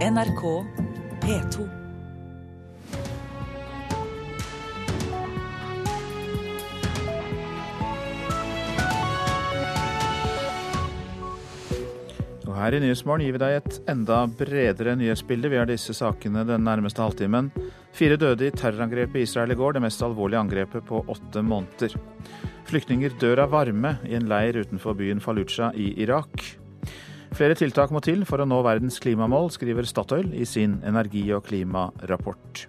NRK P2. Og her i Nyhetsmorgen gir vi deg et enda bredere nyhetsbilde. Vi har disse sakene den nærmeste halvtimen. Fire døde i terrorangrepet i Israel i går, det mest alvorlige angrepet på åtte måneder. Flyktninger dør av varme i en leir utenfor byen Fallujah i Irak. Flere tiltak må til for å nå verdens klimamål, skriver Statoil i sin energi- og klimarapport.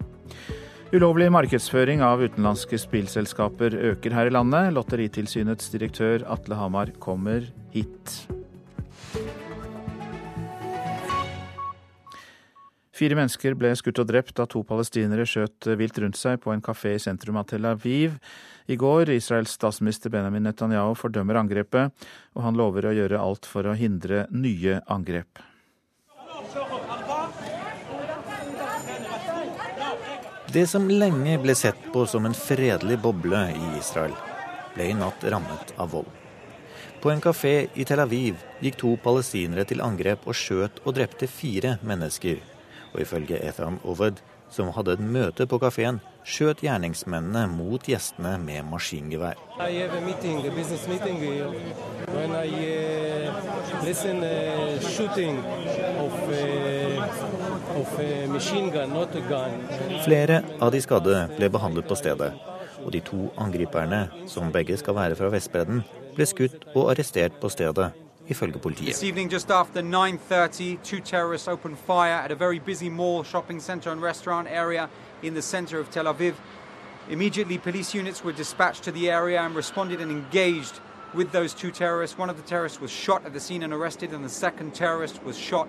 Ulovlig markedsføring av utenlandske spillselskaper øker her i landet. Lotteritilsynets direktør Atle Hamar kommer hit. Fire mennesker ble skutt og drept da to palestinere skjøt vilt rundt seg på en kafé i sentrum av Tel Aviv i går. Israels statsminister Benjamin Netanyahu fordømmer angrepet, og han lover å gjøre alt for å hindre nye angrep. Det som lenge ble sett på som en fredelig boble i Israel, ble i natt rammet av vold. På en kafé i Tel Aviv gikk to palestinere til angrep og skjøt og drepte fire mennesker. Og ifølge Ethan Oved, som hadde et møte på kafeen, skjøt gjerningsmennene mot gjestene med maskingevær. I have a meeting, meeting I listen of, of gun, not a gun. Flere av de skadde ble behandlet på stedet, og de to angriperne, som begge skal være fra Vestbredden, ble skutt og arrestert på stedet, ifølge politiet. This evening, just after 9.30, two terrorists opened fire at a very busy mall, shopping center and restaurant area in the center of Tel Aviv. Immediately, police units were dispatched to the area and responded and engaged with those two terrorists. One of the terrorists was shot at the scene and arrested, and the second terrorist was shot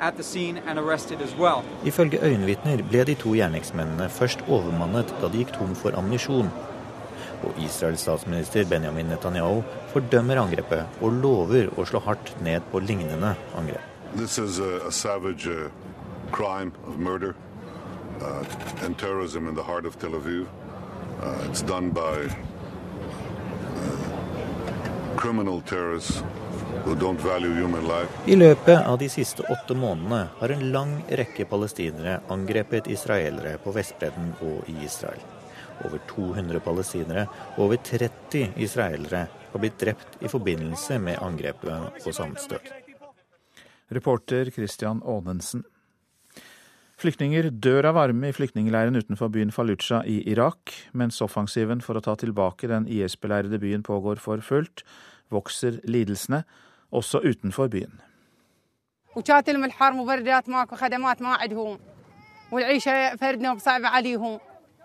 at the scene and arrested as well. Ifølge øyenvitner ble de to gjerningsmennene først overmannet da de gikk tom for ammunisjon. Og Israels statsminister Benjamin Netanyahu fordømmer angrepet og lover å slå hardt ned på lignende angrep. This is a, a savage uh, crime of murder uh, and terrorism in the heart of Tel Aviv. Uh, it's done by uh, criminal terrorists who don't value human life. I løpet av de siste åtte månedene har en lang rekke palestinere angrepet israelere på Vestbredden og i Israel. Over 200 palestinere og over 30 israelere har blitt drept i forbindelse med angrepet og sammenstøt. Reporter Christian Aanensen. Flyktninger dør av varme i flyktningleiren utenfor byen Fallujah i Irak, mens offensiven for å ta tilbake den IS-beleirede byen pågår for fullt, vokser lidelsene, også utenfor byen.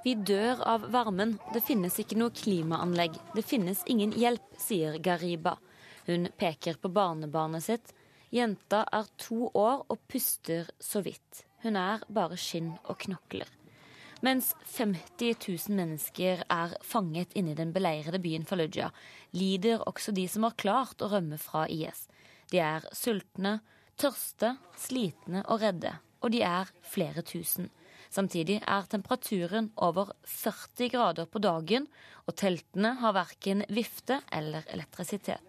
Vi dør av varmen, det finnes ikke noe klimaanlegg, det finnes ingen hjelp, sier Gariba. Hun peker på barnebarnet sitt. Jenta er to år og puster så vidt. Hun er bare skinn og knokler. Mens 50 000 mennesker er fanget inne i den beleirede byen Fallujah, lider også de som har klart å rømme fra IS. De er sultne, tørste, slitne og redde. Og de er flere tusen. Samtidig er temperaturen over 40 grader på dagen, og teltene har verken vifte eller elektrisitet.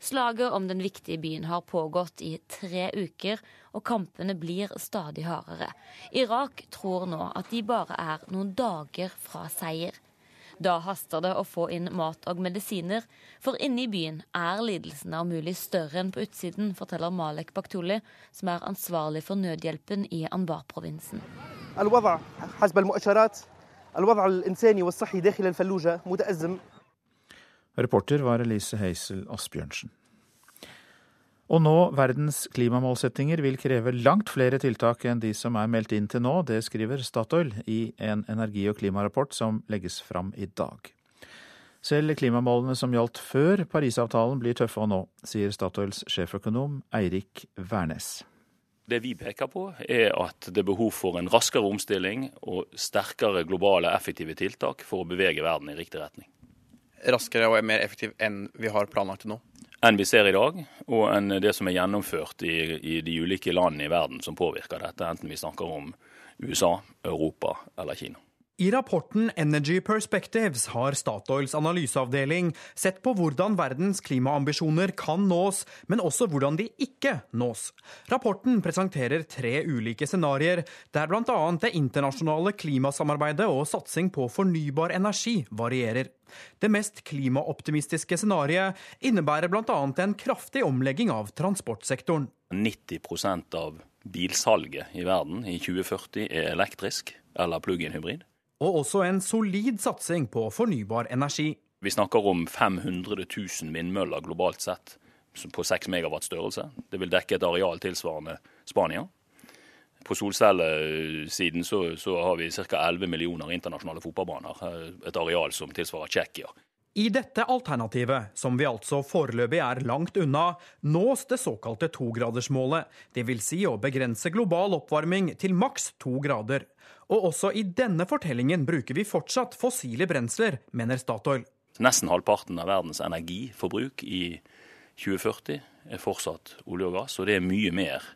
Slaget om den viktige byen har pågått i tre uker, og kampene blir stadig hardere. Irak tror nå at de bare er noen dager fra seier. Da haster det å få inn mat og medisiner, for inne i byen er lidelsene om mulig større enn på utsiden, forteller Malek Baktuli, som er ansvarlig for nødhjelpen i Anbar-provinsen. الوضع حسب المؤشرات الوضع الإنساني والصحي داخل الفلوجة متأزم Reporter var Elise Heisel Asbjørnsen. Å nå verdens klimamålsettinger vil kreve langt flere tiltak enn de som er meldt inn til nå. Det skriver Statoil i en energi- og klimarapport som legges fram i dag. Selv klimamålene som gjaldt før Parisavtalen blir tøffe å nå, sier Statoils sjeføkonom Eirik Wærnes. Det vi peker på, er at det er behov for en raskere omstilling og sterkere globale effektive tiltak for å bevege verden i riktig retning. Raskere og mer effektiv enn vi har planlagt til nå? Enn vi ser i dag, og enn det som er gjennomført i, i de ulike landene i verden som påvirker dette, enten vi snakker om USA, Europa eller Kina. I rapporten Energy Perspectives har Statoils analyseavdeling sett på hvordan verdens klimaambisjoner kan nås, men også hvordan de ikke nås. Rapporten presenterer tre ulike scenarioer, der bl.a. det internasjonale klimasamarbeidet og satsing på fornybar energi varierer. Det mest klimaoptimistiske scenarioet innebærer bl.a. en kraftig omlegging av transportsektoren. 90% av bilsalget i verden i 2040 er elektrisk eller plug-in hybrid og også en solid satsing på fornybar energi. Vi snakker om 500 000 vindmøller globalt sett på 6 megawatt størrelse. Det vil dekke et areal tilsvarende Spania. På solcellesiden så, så har vi ca. 11 millioner internasjonale fotballbaner. Et areal som tilsvarer Tsjekkia. I dette alternativet, som vi altså foreløpig er langt unna, nås det såkalte togradersmålet. Dvs. Si å begrense global oppvarming til maks to grader. Og også i denne fortellingen bruker vi fortsatt fossile brensler, mener Statoil. Nesten halvparten av verdens energiforbruk i 2040 er fortsatt olje og gass, og det er mye mer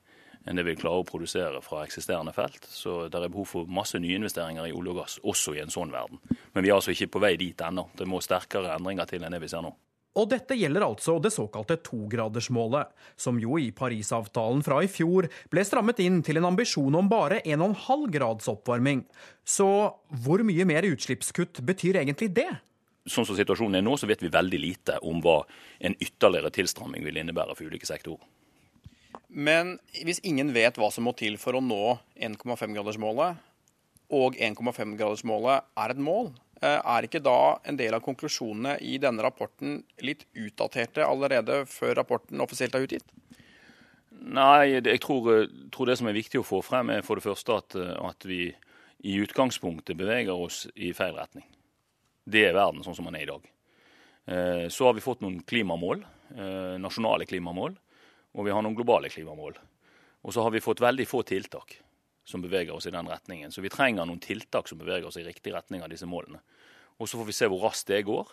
enn det vi klarer å produsere fra eksisterende felt. Så det er behov for masse nyinvesteringer i olje og gass, også i en sånn verden. Men vi er altså ikke på vei dit ennå. Det må sterkere endringer til enn det vi ser nå. Og dette gjelder altså det såkalte togradersmålet, som jo i Parisavtalen fra i fjor ble strammet inn til en ambisjon om bare 1,5 grads oppvarming. Så hvor mye mer utslippskutt betyr egentlig det? Sånn som situasjonen er nå, så vet vi veldig lite om hva en ytterligere tilstramming vil innebære for ulike sektorer. Men hvis ingen vet hva som må til for å nå 1,5-gradersmålet, og 1,5-gradersmålet er et mål, Eh, er ikke da en del av konklusjonene i denne rapporten litt utdaterte allerede før rapporten offisielt er utgitt? Nei, jeg tror, eh, tror, det som er viktig å få frem, er for det første at, eh, at, vi i utgangspunktet beveger oss i feil retning. Det er verden sånn som den er i dag. Så har vi fått noen klimamål, nasjonale klimamål, og vi har noen globale klimamål. Og så har vi fått veldig få tiltak som beveger oss i den retningen. Så vi trenger noen tiltak som beveger oss i riktig retning av disse målene. Og så får vi se hvor raskt det går.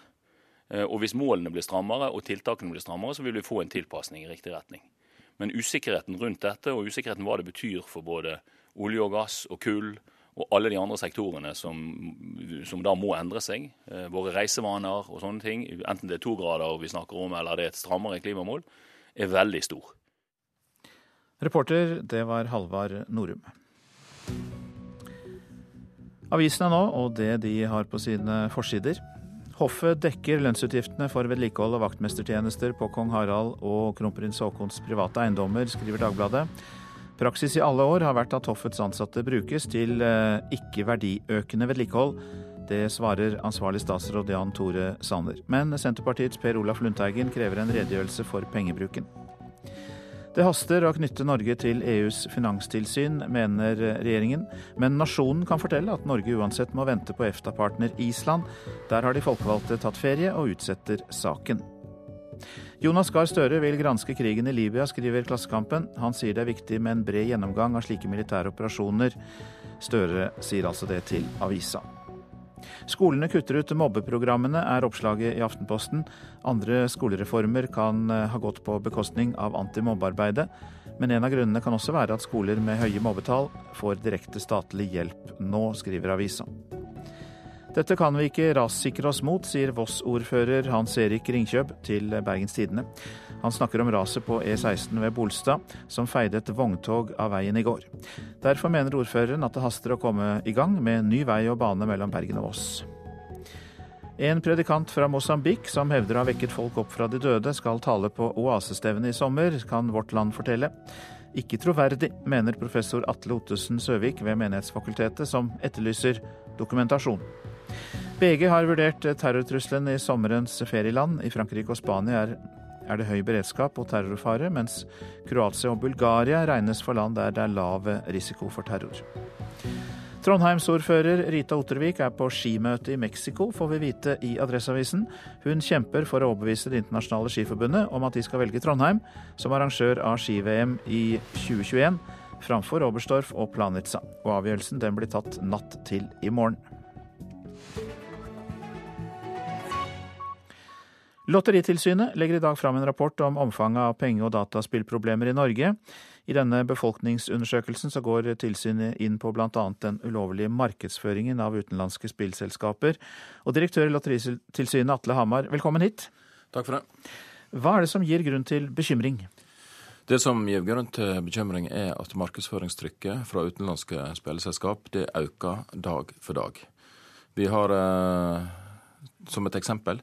Eh, og hvis målene blir strammere og tiltakene blir strammere, så vil vi få en tilpasning i riktig retning. Men usikkerheten rundt dette, og usikkerheten hva det betyr for både olje og gass og kull og alle de andre sektorene som, som da må endre seg, eh, våre reisevaner og sånne ting, enten det er to grader vi snakker om eller det er et strammere klimamål, er veldig stor. Reporter, det var Halvard Norum. Avisene nå, og det de har på sine forsider. Hoffet dekker lønnsutgiftene for vedlikehold og vaktmestertjenester på kong Harald og kronprins Haakons private eiendommer, skriver Dagbladet. Praksis i alle år har vært at hoffets ansatte brukes til eh, ikke verdiøkende vedlikehold. Det svarer ansvarlig statsråd Jan Tore Sanner. Men Senterpartiets Per Olaf Lundteigen krever en redegjørelse for pengebruken. Det haster å knytte Norge til EUs finanstilsyn, mener regjeringen. Men nasjonen kan fortelle at Norge uansett må vente på EFTA-partner Island. Der har de folkevalgte tatt ferie og utsetter saken. Jonas Gahr Støre vil granske krigen i Libya, skriver Klassekampen. Han sier det er viktig med en bred gjennomgang av slike militære operasjoner. Støre sier altså det til avisa. Skolene kutter ut mobbeprogrammene, er oppslaget i Aftenposten. Andre skolereformer kan eh, ha gått på bekostning av antimobbearbeidet. Men en av grunnene kan også være at skoler med høye mobbetall får direkte statlig hjelp nå, skriver avisa. Dette kan vi ikke rassikre oss mot, sier Voss-ordfører Hans Erik Ringkjøb til Bergens Tidende. Han snakker om raset på E16 ved Bolstad, som feide et vogntog av veien i går. Derfor mener ordføreren at det haster å komme i gang med ny vei og bane mellom Bergen og Voss. En predikant fra Mosambik som hevder å ha vekket folk opp fra de døde, skal tale på oasestevnet i sommer, kan Vårt Land fortelle. Ikke troverdig, mener professor Atle Ottesen Søvik ved Menighetsfakultetet, som etterlyser dokumentasjon. BG har vurdert terrortrusselen i sommerens ferieland. I Frankrike og Spania er er det høy beredskap og terrorfare, mens Kroatia og Bulgaria regnes for land der det er lav risiko for terror. Trondheimsordfører Rita Ottervik er på skimøte i Mexico, får vi vite i Adresseavisen. Hun kjemper for å overbevise Det internasjonale skiforbundet om at de skal velge Trondheim som arrangør av ski-VM i 2021, framfor Oberstdorf og Planica. Og avgjørelsen den blir tatt natt til i morgen. Lotteritilsynet legger i dag fram en rapport om omfanget av penge- og dataspillproblemer i Norge. I denne befolkningsundersøkelsen så går tilsynet inn på bl.a. den ulovlige markedsføringen av utenlandske spillselskaper. Og direktør i Lotteritilsynet Atle Hamar, velkommen hit. Takk for det. Hva er det som gir grunn til bekymring? Det som gir grunn til bekymring, er at markedsføringstrykket fra utenlandske spilleselskap det øker dag for dag. Vi har, eh, som et eksempel,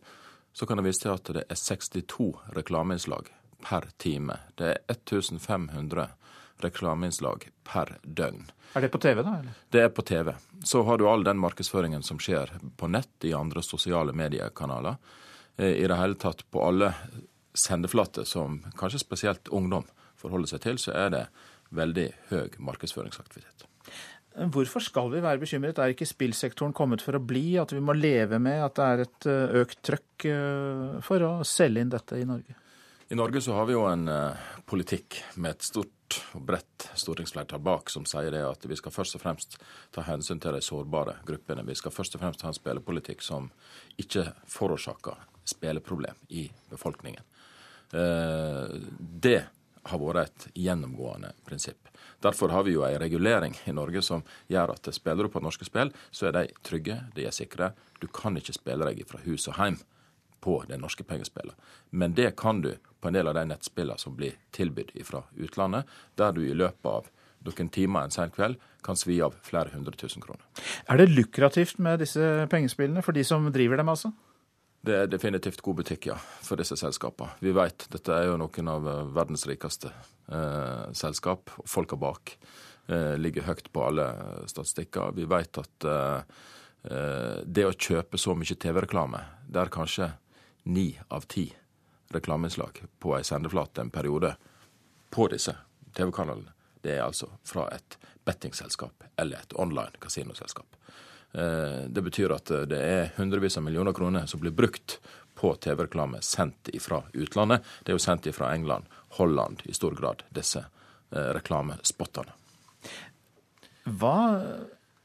så kan jeg vise til at det er 62 reklameinnslag per time. Det er 1500 reklameinnslag per døgn. Er det på TV, da? eller? Det er på TV. Så har du all den markedsføringen som skjer på nett, i andre sosiale mediekanaler. Eh, I det hele tatt på alle sendeflater som kanskje spesielt ungdom forholder seg til, så er det veldig høy markedsføringsaktivitet. Hvorfor skal vi være bekymret? Er ikke spillsektoren kommet for å bli? At vi må leve med at det er et eh, økt trøkk eh, for å selge inn dette i Norge? I Norge så har vi jo en uh, politikk med et stort og bredt stortingsflertall bak som sier det at vi skal først og fremst ta hensyn til de sårbare gruppene. Vi skal først og fremst ha en spillepolitikk som ikke forårsaker spilleproblem i befolkningen. Det har vært et gjennomgående prinsipp. Derfor har vi jo en regulering i Norge som gjør at spiller du på norske spill, så er de trygge, de er sikre. Du kan ikke spille deg fra hus og hjem på det norske pengespillet. Men det kan du på en del av de nettspillene som blir tilbudt fra utlandet, der du i løpet av noen timer en sen kveld kan svi av flere hundre tusen kroner. Er det lukrativt med disse pengespillene for de som driver dem, altså? Det er definitivt god butikk, ja, for disse selskapene. Vi vet dette er jo noen av eh, verdens rikeste eh, selskap. Folka bak eh, ligger høyt på alle statistikker. Vi vet at eh, eh det å kjøpe så mye TV-reklame, der kanskje ni av ti reklameinnslag på ei sendeflate en periode på disse TV-kanalene, det er altså fra et bettingselskap eller et online kasinoselskap. Eh, det betyr at eh, det er hundrevis av millioner kroner som blir brukt på TV-reklame sendt fra utlandet. Det er jo sendt fra England, Holland i stor grad, disse eh, reklamespottene. Hva,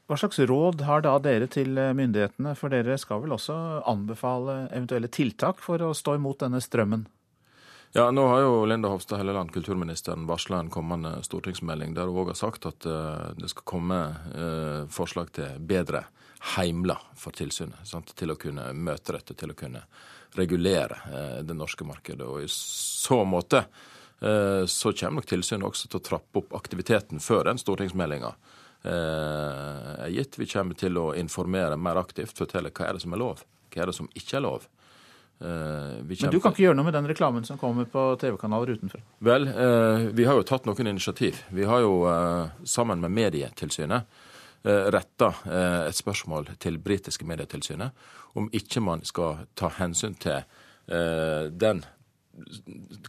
hva slags råd har da dere til myndighetene, for dere skal vel også anbefale eventuelle tiltak for å stå imot denne strømmen? Ja, Nå har jo Linda Hofstad Helleland, kulturministeren, varsla en kommende stortingsmelding der hun òg har sagt at det skal komme forslag til bedre heimler for tilsynet. Sant? Til å kunne møte dette, til å kunne regulere eh, det norske markedet. Og i så måte eh, så kommer nok tilsynet også til å trappe opp aktiviteten før den stortingsmeldinga eh, er gitt. Vi kommer til å informere mer aktivt, fortelle hva er det som er lov, hva er det som ikke er lov. Men du kan ikke gjøre noe med den reklamen som kommer på TV-kanaler utenfor? Vel, eh, vi har jo tatt noen initiativ. Vi har jo eh, sammen med Medietilsynet Eh, retta eh, et spørsmål til britiske medietilsynet om ikke man skal ta hensyn til eh, den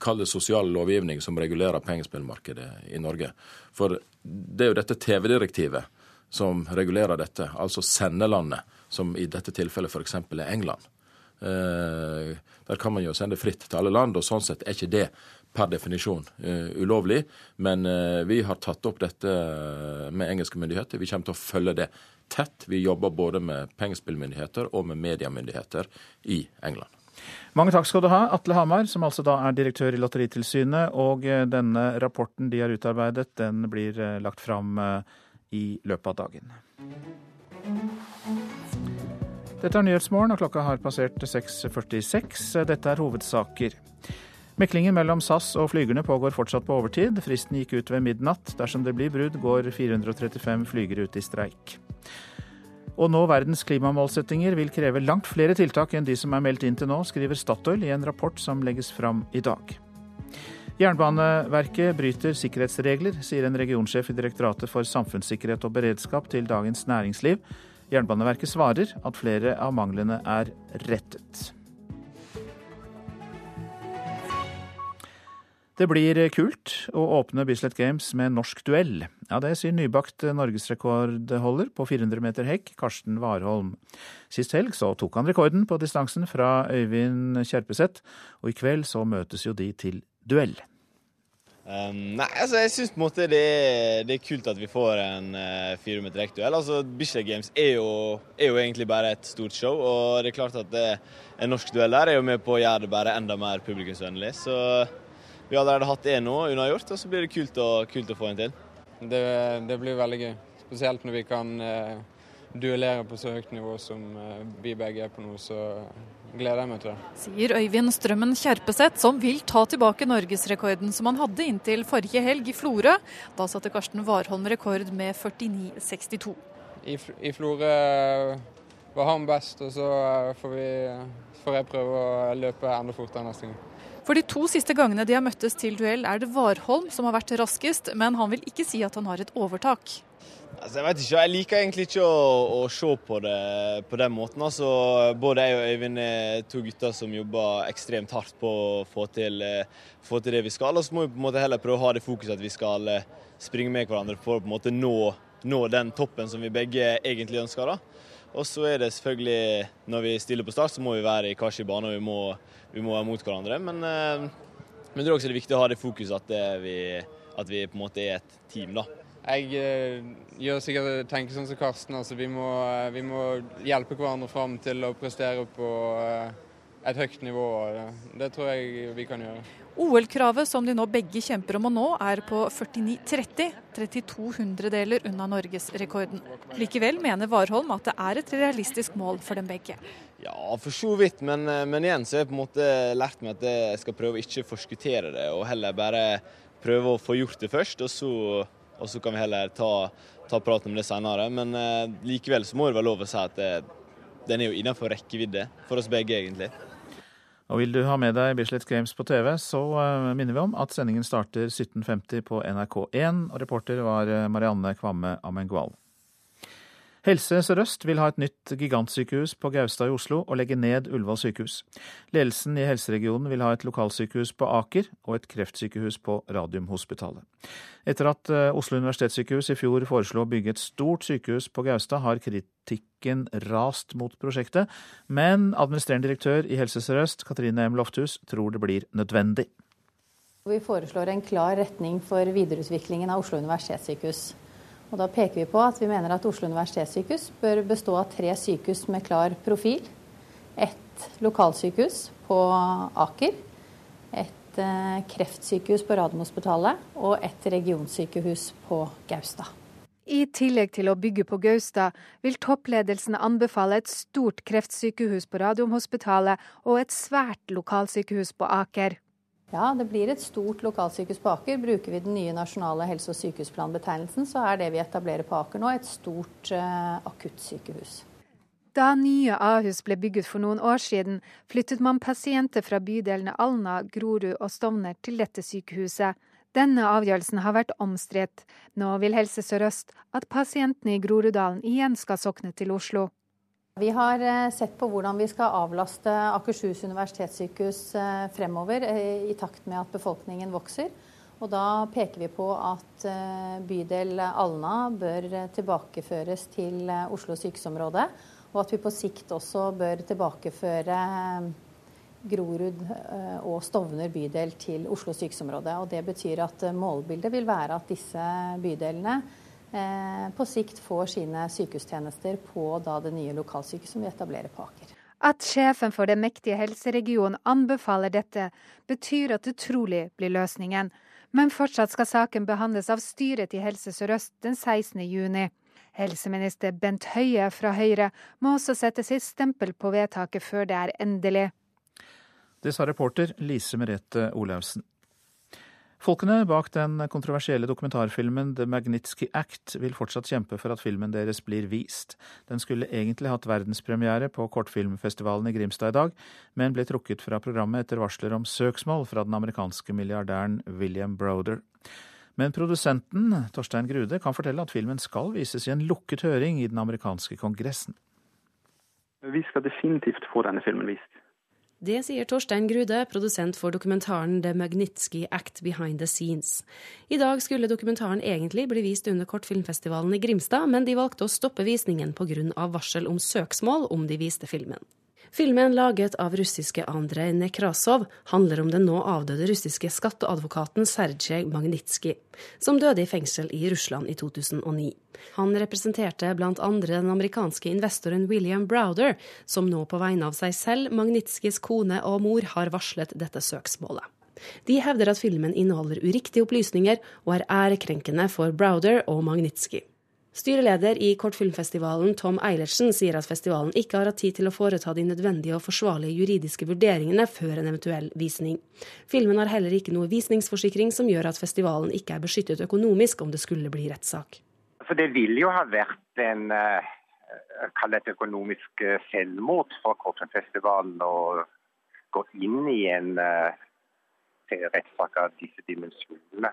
kall det sosiale lovgivning som regulerer pengespillmarkedet i Norge. For det er jo dette TV-direktivet som regulerer dette, altså sendelandet, som i dette tilfellet f.eks. er England. Der kan man jo sende fritt til alle land, og sånn sett er ikke det per definisjon uh, ulovlig. Men uh, vi har tatt opp dette eh, med engelske myndigheter. Vi kommer til å følge det tett. Vi jobber både med pengespillmyndigheter og med mediemyndigheter i England. Mange takk skal du ha, Atle Hamar, som altså da er direktør i Lotteritilsynet. Og denne rapporten de har utarbeidet, den blir lagt fram i løpet av dagen. Dette er Nyhetsmorgen, og klokka har passert 6.46. Dette er hovedsaker. Meklingen mellom SAS og flygerne pågår fortsatt på overtid. Fristen gikk ut ved midnatt. Dersom det blir brudd, går 435 flygere ut i streik. Å nå verdens klimamålsettinger vil kreve langt flere tiltak enn de som er meldt inn til nå, skriver Statoil i en rapport som legges fram i dag. Jernbaneverket bryter sikkerhetsregler, sier en regionsjef i Direktoratet for samfunnssikkerhet og beredskap til Dagens Næringsliv. Jernbaneverket svarer at flere av manglene er rettet. Det blir kult å åpne Bislett Games med norsk duell. Ja, Det sier nybakt norgesrekordholder på 400 meter hekk, Karsten Warholm. Sist helg så tok han rekorden på distansen fra Øyvind Kjerpeseth, og i kveld så møtes jo de til duell. Um, nei, altså jeg syns på en måte det er, det er, kult at vi får en uh, 400 meter hekk-duell. Altså, Bislett Games er jo, er jo, egentlig bare et stort show, og det er klart at det, en norsk duell der er jo med på å gjøre det bare enda mer publikumsvennlig. Så vi allerede hatt én nå unnagjort, og så blir det kult å, kult å få en til. Det, det, blir veldig gøy. Spesielt når vi kan eh, duellere på så høyt nivå som eh, vi begge er på nå. Så gleder jeg meg til det. Sier Øyvind Strømmen Kjerpeseth, som vil ta tilbake norgesrekorden som han hadde inntil forrige helg i Florø. Da satte Karsten Warholm rekord med 49,62. I, I Florø var han best, og så eh, får, vi, får jeg prøve å løpe enda fortere neste gang. For de to siste gangene de har møttes til duell, er det Warholm som har vært raskest, men han vil ikke si at han har et overtak. Altså, jeg vet ikke, jeg liker egentlig ikke å, å se på det på den måten. Altså, både jeg og Øyvind er to gutter som jobber ekstremt hardt på å få til, eh, få til det vi skal. Og så må vi på en måte heller prøve å ha det fokuset at vi skal eh, springe med hverandre for å på en måte nå, nå den toppen som vi begge egentlig ønsker. da. Og så er det selvfølgelig, når vi stiller på start, så må vi være i hver sin bane og vi må, vi må, være mot hverandre. Men, eh, men det er også viktig å ha det fokuset at, det vi, at vi på en måte er et team, da. Jeg eh, gjør sikkert tenker sånn som Karsten. altså vi må, eh, vi må, hjelpe hverandre fram til å prestere på eh, et høyt nivå. Det tror jeg vi kan gjøre. OL-kravet som de nå begge kjemper om å nå, er på 49,30, 32 hundredeler unna norgesrekorden. Likevel mener Warholm at det er et realistisk mål for dem begge. Ja, for så vidt, men, men, igjen så har jeg på en måte lært meg at jeg skal prøve å ikke forskuttere det, og heller bare prøve å få gjort det først. og så og så kan vi heller ta, ta praten om det senere. Men eh, likevel så må det være lov å si at det, den er jo innenfor rekkevidde for oss begge, egentlig. Og Vil du ha med deg Bislett Games på TV, så uh, minner vi om at sendingen starter 17.50 på NRK1. og Reporter var uh, Marianne Kvamme Amengual. Helse Sør-Øst vil ha et nytt gigantsykehus på Gaustad i Oslo og legge ned Ullevål sykehus. Ledelsen i helseregionen vil ha et lokalsykehus på Aker og et kreftsykehus på Radiumhospitalet. Etter at eh, Oslo universitetssykehus i fjor foreslo å bygge et stort sykehus på Gaustad, har kritikken rast mot prosjektet, men administrerende direktør i Helse Sør-Øst, Katrine M. Lofthus, tror det blir nødvendig. Vi foreslår en klar retning for videreutviklingen av Oslo universitetssykehus. Og da peker vi på at vi mener at Oslo universitetssykehus bør bestå av tre sykehus med klar profil. Et lokalsykehus på Aker, et eh, kreftsykehus på Radiumhospitalet og et regionsykehus på Gaustad. I tillegg til å bygge på Gaustad, vil toppledelsen anbefale et stort kreftsykehus på Radiumhospitalet og et svært lokalsykehus på Aker. Ja, det blir et stort lokalsykehus på Aker. Bruker vi den nye nasjonale helse- og sykehusplanbetegnelsen, så er det vi etablerer på Aker nå, et stort uh, akuttsykehus. Da nye Ahus ble bygget for noen år siden, flyttet man pasienter fra bydelene Alna, Grorud og Stovner til dette sykehuset. Denne avgjørelsen har vært omstridt. Nå vil Helse Sør-Øst at pasientene i Groruddalen igjen skal sokne til Oslo. Vi har eh, sett på hvordan vi skal avlaste Akershus universitetssykehus eh, fremover eh, i takt med at befolkningen vokser. Og da peker vi på at bydel Alna bør tilbakeføres til Oslo sykehusområde. Og at vi på sikt også bør tilbakeføre Grorud og Stovner bydel til Oslo sykehusområde. Og det betyr at målbildet vil være at disse bydelene på sikt får sine sykehustjenester på det nye lokalsykehuset som vi etablerer på Aker. At sjefen for den mektige helseregionen anbefaler dette, betyr at det trolig blir løsningen. Men fortsatt skal saken behandles av styret til Helse Sør-Øst den 16. juni. Helseminister Bent Høie fra Høyre må også sette sitt stempel på vedtaket før det er endelig. Det sa reporter Lise Merete Olaussen. Folkene bak den kontroversielle dokumentarfilmen The Magnitsky Act vil fortsatt kjempe for at filmen deres blir vist. Den skulle egentlig hatt verdenspremiere på kortfilmfestivalen i Grimstad i dag, men ble trukket fra programmet etter varsler om søksmål fra den amerikanske milliardæren William Broder. Men produsenten, Torstein Grude, kan fortelle at filmen skal vises i en lukket høring i den amerikanske kongressen. Vi skal definitivt få denne filmen vist. Det sier Torstein Grude, produsent for dokumentaren The Magnitsky Act Behind the Scenes. I dag skulle dokumentaren egentlig bli vist under Kortfilmfestivalen i Grimstad, men de valgte å stoppe visningen pga. varsel om søksmål om de viste filmen. Filmen, laget av russiske Andrej Nekrasov, handler om den nå avdøde russiske skatteadvokaten Sergej Magnitsky, som døde i fengsel i Russland i 2009. Han representerte andre den amerikanske investoren William Browder, som nå på vegne av seg selv, Magnitskys kone og mor har varslet dette søksmålet. De hevder at filmen inneholder uriktige opplysninger og er ærekrenkende for Browder og Magnitsky. Styreleder i Kortfilmfestivalen Tom Eilertsen sier at festivalen ikke har hatt tid til å foreta de nødvendige og forsvarlige juridiske vurderingene før en eventuell visning. Filmen har heller ikke noe visningsforsikring som gjør at festivalen ikke er beskyttet økonomisk om det skulle bli rettssak. For det vil jo ha vært en det et økonomisk eh, selvmord for Kortfilmfestivalen å gå inn i en uh, rettssak av disse dimensjonene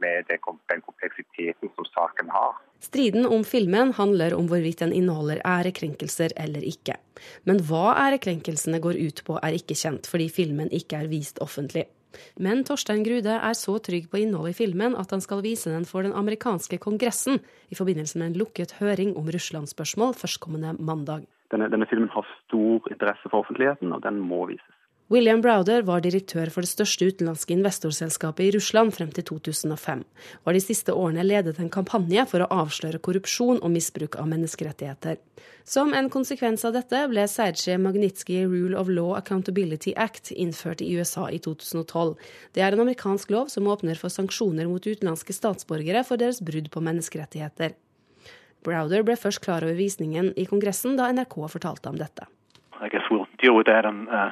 med den kompleksiteten som saken har. Striden om filmen handler om hvorvidt den inneholder ærekrenkelser eller ikke. Men hva ærekrenkelsene går ut på er ikke kjent, fordi filmen ikke er vist offentlig. Men Torstein Grude er så trygg på innholdet i filmen at han skal vise den for den amerikanske kongressen i forbindelse med en lukket høring om Russland-spørsmål førstkommende mandag. Denne, denne filmen har stor interesse for offentligheten, og den må vises. William Browder var direktør for det største utenlandske investorselskapet i Russland frem til 2005, og har de siste årene ledet en kampanje for å avsløre korrupsjon og misbruk av menneskerettigheter. Som en konsekvens av dette ble Sergej Magnitsky Rule of Law Accountability Act innført i USA i 2012. Det er en amerikansk lov som åpner for sanksjoner mot utenlandske statsborgere for deres brudd på menneskerettigheter. Browder ble først klar over visningen i Kongressen da NRK fortalte om dette. I guess we'll deal with that in, uh,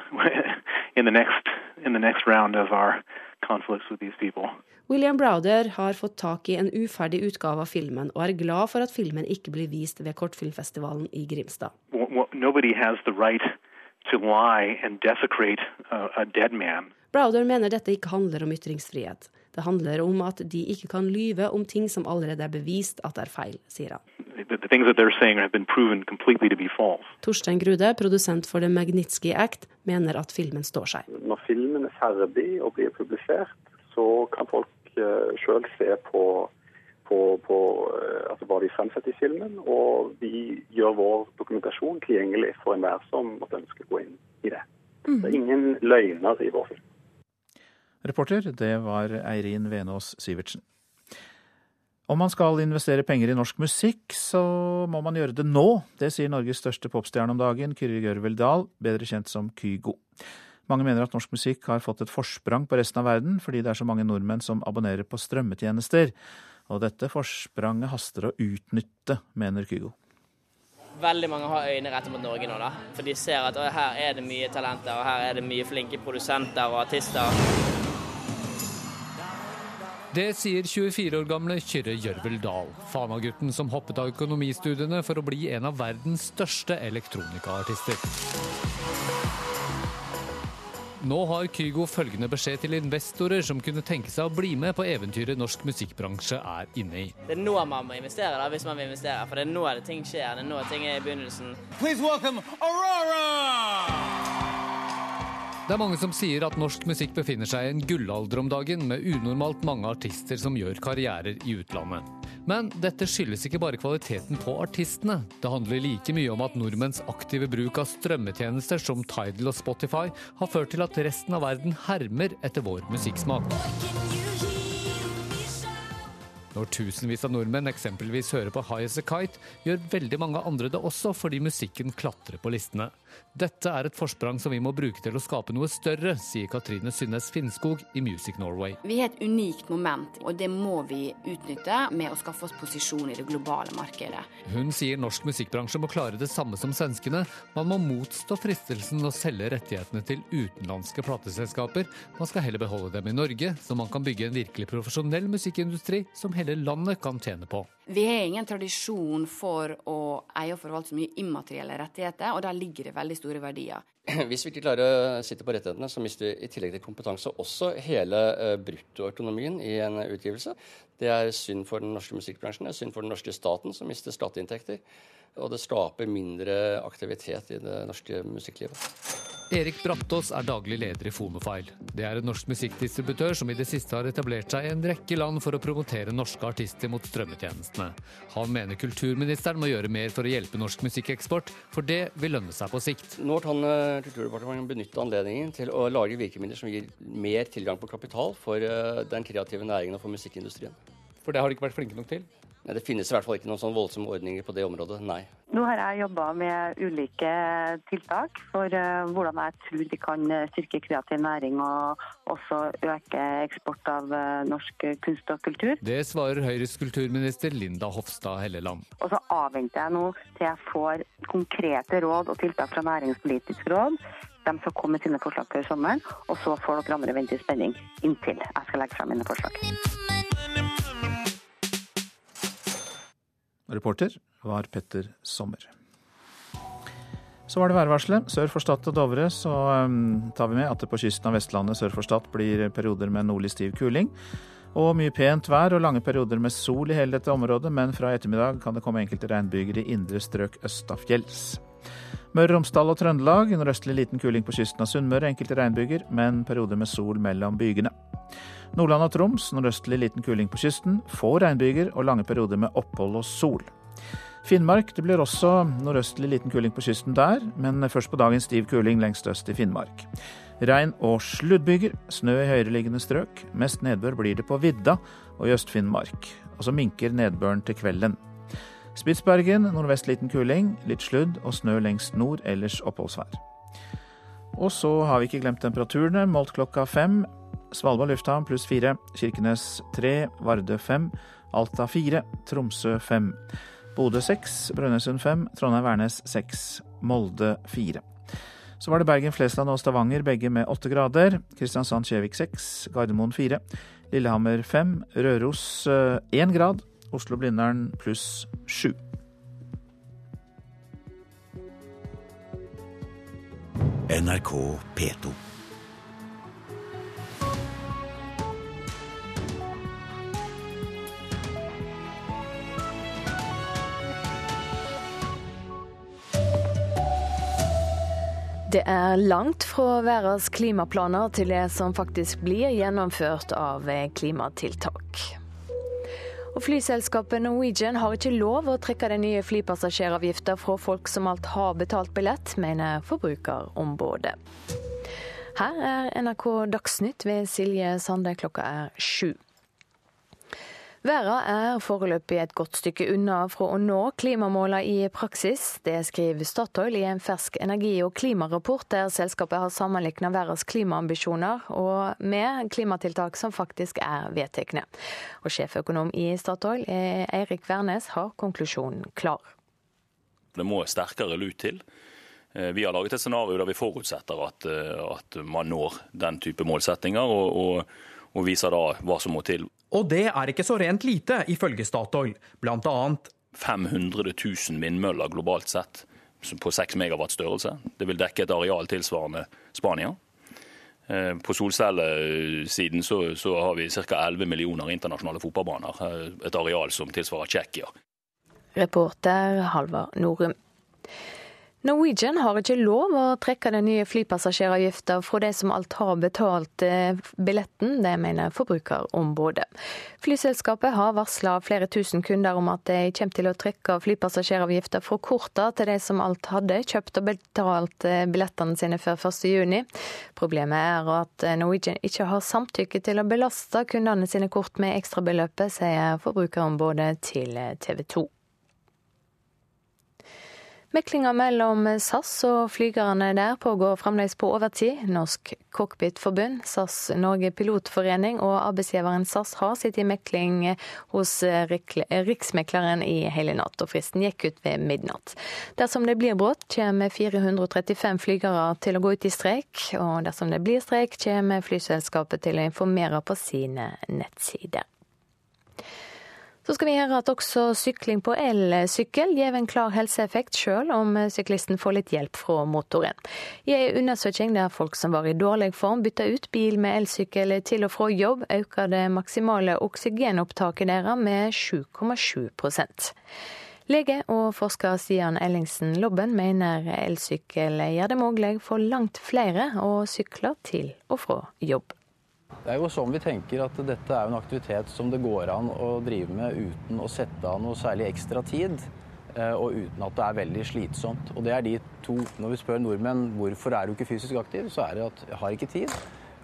in the next in the next round of our conflicts with these people. William Browder har fått tak i en uferdig utgave av filmen, og er glad for at filmen ikke blir vist ved kortfilmfestivalen i Grimstad. Nobody has the right to lie and desecrate a dead man. Browder mener dette ikke handler om ytringsfrihet. Det handler om at de ikke kan lyve om ting som allerede er bevist at er feil, sier han. Torstein Grude, produsent for The Magnitsky Act, mener at filmen står seg. Når filmen er ferdig og blir publisert, så kan folk uh, sjøl se på, på, på uh, altså hva de fremsetter i filmen, og vi gjør vår dokumentasjon tilgjengelig for enhver som måtte ønske å gå inn i det. Mm. Det er ingen løgner i vår film. Reporter, det var Eirin Venås Sivertsen. Om man skal investere penger i norsk musikk, så må man gjøre det nå. Det sier Norges største popstjerne om dagen, Kyrre Gjørvel Dahl, bedre kjent som Kygo. Mange mener at norsk musikk har fått et forsprang på resten av verden, fordi det er så mange nordmenn som abonnerer på strømmetjenester. Og dette forspranget haster å utnytte, mener Kygo. Veldig mange har øyne rettet mot Norge nå, da. For de ser at her er det mye talenter, og her er det mye flinke produsenter og artister. Det sier 24 år gamle Kyrre Gjørvel Dahl, Fana-gutten som hoppet av økonomistudiene for å bli en av verdens største elektronikaartister. Nå har Kygo følgende beskjed til investorer som kunne tenke seg å bli med på eventyret norsk musikkbransje er inne i. Det er nå man må investere, da, hvis man vil investere. For det er nå det ting skjer. Det er nå ting er i begynnelsen. Please welcome Aurora! Det er mange som sier at norsk musikk befinner seg i en gullalder om dagen, med unormalt mange artister som gjør karrierer i utlandet. Men dette skyldes ikke bare kvaliteten på artistene. Det handler like mye om at nordmenns aktive bruk av strømmetjenester som Tidal og Spotify har ført til at resten av verden hermer etter vår musikksmak. Når tusenvis av nordmenn eksempelvis hører på High As A Kite, gjør veldig mange andre det også fordi musikken klatrer på listene. Dette er et forsprang som vi må bruke til å skape noe større, sier Katrine Synnes Finnskog i Music Norway. Vi har et unikt moment, og det må vi utnytte med å skaffe oss posisjon i det globale markedet. Hun sier norsk musikkbransje må klare det samme som svenskene. Man må motstå fristelsen å selge rettighetene til utenlandske plateselskaper. Man skal heller beholde dem i Norge, så man kan bygge en virkelig profesjonell musikkindustri som hele landet kan tjene på. Vi har ingen tradisjon for å eie og forvalte så mye immaterielle rettigheter, og der ligger det veldig store verdier. Hvis vi ikke klarer å sitte på rettighetene, så mister vi i tillegg til kompetanse også hele uh, bruttoøkonomien i en utgivelse. Det er synd for den norske musikkbransjen, det er synd for den norske staten, som mister skatteinntekter. Og det skaper mindre aktivitet i det norske musikklivet. Erik Brattås er daglig leder i Fonofile. Det er en norsk musikkdistributør som i det siste har etablert seg i en rekke land for å promotere norske artister mot strømmetjenestene. Han mener kulturministeren må gjøre mer for å hjelpe norsk musikkeksport, for det vil lønne seg på sikt. Nå kan eh, Kulturdepartementet benytte anledningen til å lage virkemidler som gir mer tilgang på kapital for eh, den kreative næringen og for musikkindustrien. For det har de ikke vært flinke nok til? Nei, Det finnes i hvert fall ikke noen sånn voldsomme ordninger på det området, nei. Nå har jeg jobba med ulike tiltak for uh, hvordan jeg tror de kan eh, styrke kreativ næring og også øke eksport av uh, norsk kunst og kultur. Det svarer Høyres kulturminister Linda Hofstad Helleland. Og så avventer jeg nå til jeg får konkrete råd og tiltak fra Næringspolitisk råd. De skal komme med sine forslag før sommeren, og så får dere andre vente i spenning inntil jeg skal legge frem mine forslag. Reporter var Petter Sommer. Så var det værvarselet. Sør for Stad og Dovre så um, tar vi med at det på kysten av Vestlandet sør for Stad blir perioder med nordlig stiv kuling. Og mye pent vær og lange perioder med sol i hele dette området, men fra ettermiddag kan det komme enkelte regnbyger i indre strøk østafjells. Møre og Romsdal og Trøndelag nordøstlig liten kuling på kysten av Sunnmøre, enkelte regnbyger, men perioder med sol mellom bygene. Nordland og Troms nordøstlig liten kuling på kysten, få regnbyger og lange perioder med opphold og sol. Finnmark det blir også nordøstlig liten kuling på kysten der, men først på dagen stiv kuling lengst øst i Finnmark. Regn og sluddbyger, snø i høyereliggende strøk. Mest nedbør blir det på vidda og i Øst-Finnmark. Og så minker nedbøren til kvelden. Spitsbergen nordvest liten kuling, litt sludd og snø lengst nord, ellers oppholdsvær. Og så har vi ikke glemt temperaturene, målt klokka fem. Svalbard lufthavn pluss fire, Kirkenes tre, Vardø fem, Alta fire, Tromsø fem. Bodø seks, Brønnøysund fem, Trondheim-Værnes seks, Molde fire. Så var det Bergen, Flesland og Stavanger, begge med åtte grader. Kristiansand-Kjevik seks, Gardermoen fire, Lillehammer fem, Røros én grad, Oslo-Blindern pluss 7. NRK P2. Det er langt fra verdens klimaplaner til det som faktisk blir gjennomført av klimatiltak. Og Flyselskapet Norwegian har ikke lov å trekke den nye flypassasjeravgifta fra folk som alt har betalt billett, mener Forbrukerombudet. Her er NRK Dagsnytt ved Silje Sande, klokka er sju. Verden er foreløpig et godt stykke unna fra å nå klimamålene i praksis. Det skriver Statoil i en fersk energi- og klimarapport der selskapet har sammenlignet verdens klimaambisjoner og med klimatiltak som faktisk er vedtatt. Og sjeføkonom i Statoil, Eirik Wærnes, har konklusjonen klar. Det må sterkere lut til. Vi har laget et scenario der vi forutsetter at, at man når den type målsettinger, og, og, og viser da hva som må til. Og det er ikke så rent lite, ifølge Statoil. Blant annet 500 000 vindmøller globalt sett på 6 megawatt størrelse. Det vil dekke et areal tilsvarende Spania. På solcellesiden så, så har vi ca. 11 millioner internasjonale fotballbaner. Et areal som tilsvarer Tsjekkia. Reporter Halvard Norum. Norwegian har ikke lov å trekke den nye flypassasjeravgiften fra de som alt har betalt billetten, det mener Forbrukerombudet. Flyselskapet har varsla flere tusen kunder om at de kommer til å trekke flypassasjeravgiften fra korta til de som alt hadde kjøpt og betalt billettene sine før 1.6. Problemet er at Norwegian ikke har samtykke til å belaste kundene sine kort med ekstrabeløpet, sier Forbrukerombudet til TV 2. Meklinga mellom SAS og flygerne der pågår fremdeles på overtid. Norsk Cockpitforbund, SAS Norge Pilotforening og arbeidsgiveren SAS har sittet i mekling hos Riksmekleren i hele natt, og fristen gikk ut ved midnatt. Dersom det blir brudd, kommer 435 flygere til å gå ut i streik, og dersom det blir streik, kommer flyselskapet til å informere på sine nettsider. Så skal vi høre at også sykling på elsykkel gir en klar helseeffekt, selv om syklisten får litt hjelp fra motoren. I en undersøking der folk som var i dårlig form bytta ut bil med elsykkel til og fra jobb, øker det maksimale oksygenopptaket deres med 7,7% Lege og forsker Stian Ellingsen Lobben mener elsykkel gjør det mulig for langt flere å sykle til og fra jobb. Det er jo sånn vi tenker at dette er en aktivitet som det går an å drive med uten å sette av noe særlig ekstra tid, og uten at det er veldig slitsomt. Og det er de to Når vi spør nordmenn hvorfor er du ikke fysisk aktiv, så er det at jeg har ikke tid,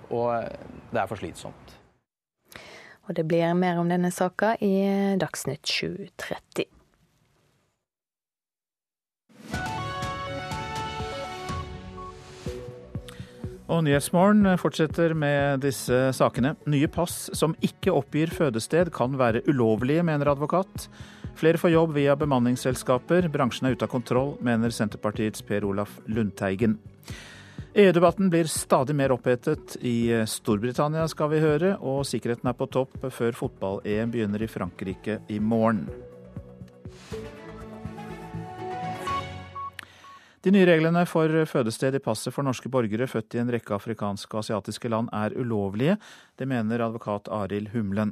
og det er for slitsomt. Og det blir mer om denne saka i Dagsnytt 7.30. Og Nyhetsmorgen fortsetter med disse sakene. Nye pass som ikke oppgir fødested kan være ulovlige, mener advokat. Flere får jobb via bemanningsselskaper. Bransjen er ute av kontroll, mener Senterpartiets Per Olaf Lundteigen. EU-debatten blir stadig mer opphetet. I Storbritannia skal vi høre, og sikkerheten er på topp før fotball-EM begynner i Frankrike i morgen. De nye reglene for fødested i passet for norske borgere født i en rekke afrikanske og asiatiske land er ulovlige. Det mener advokat Arild Humlen.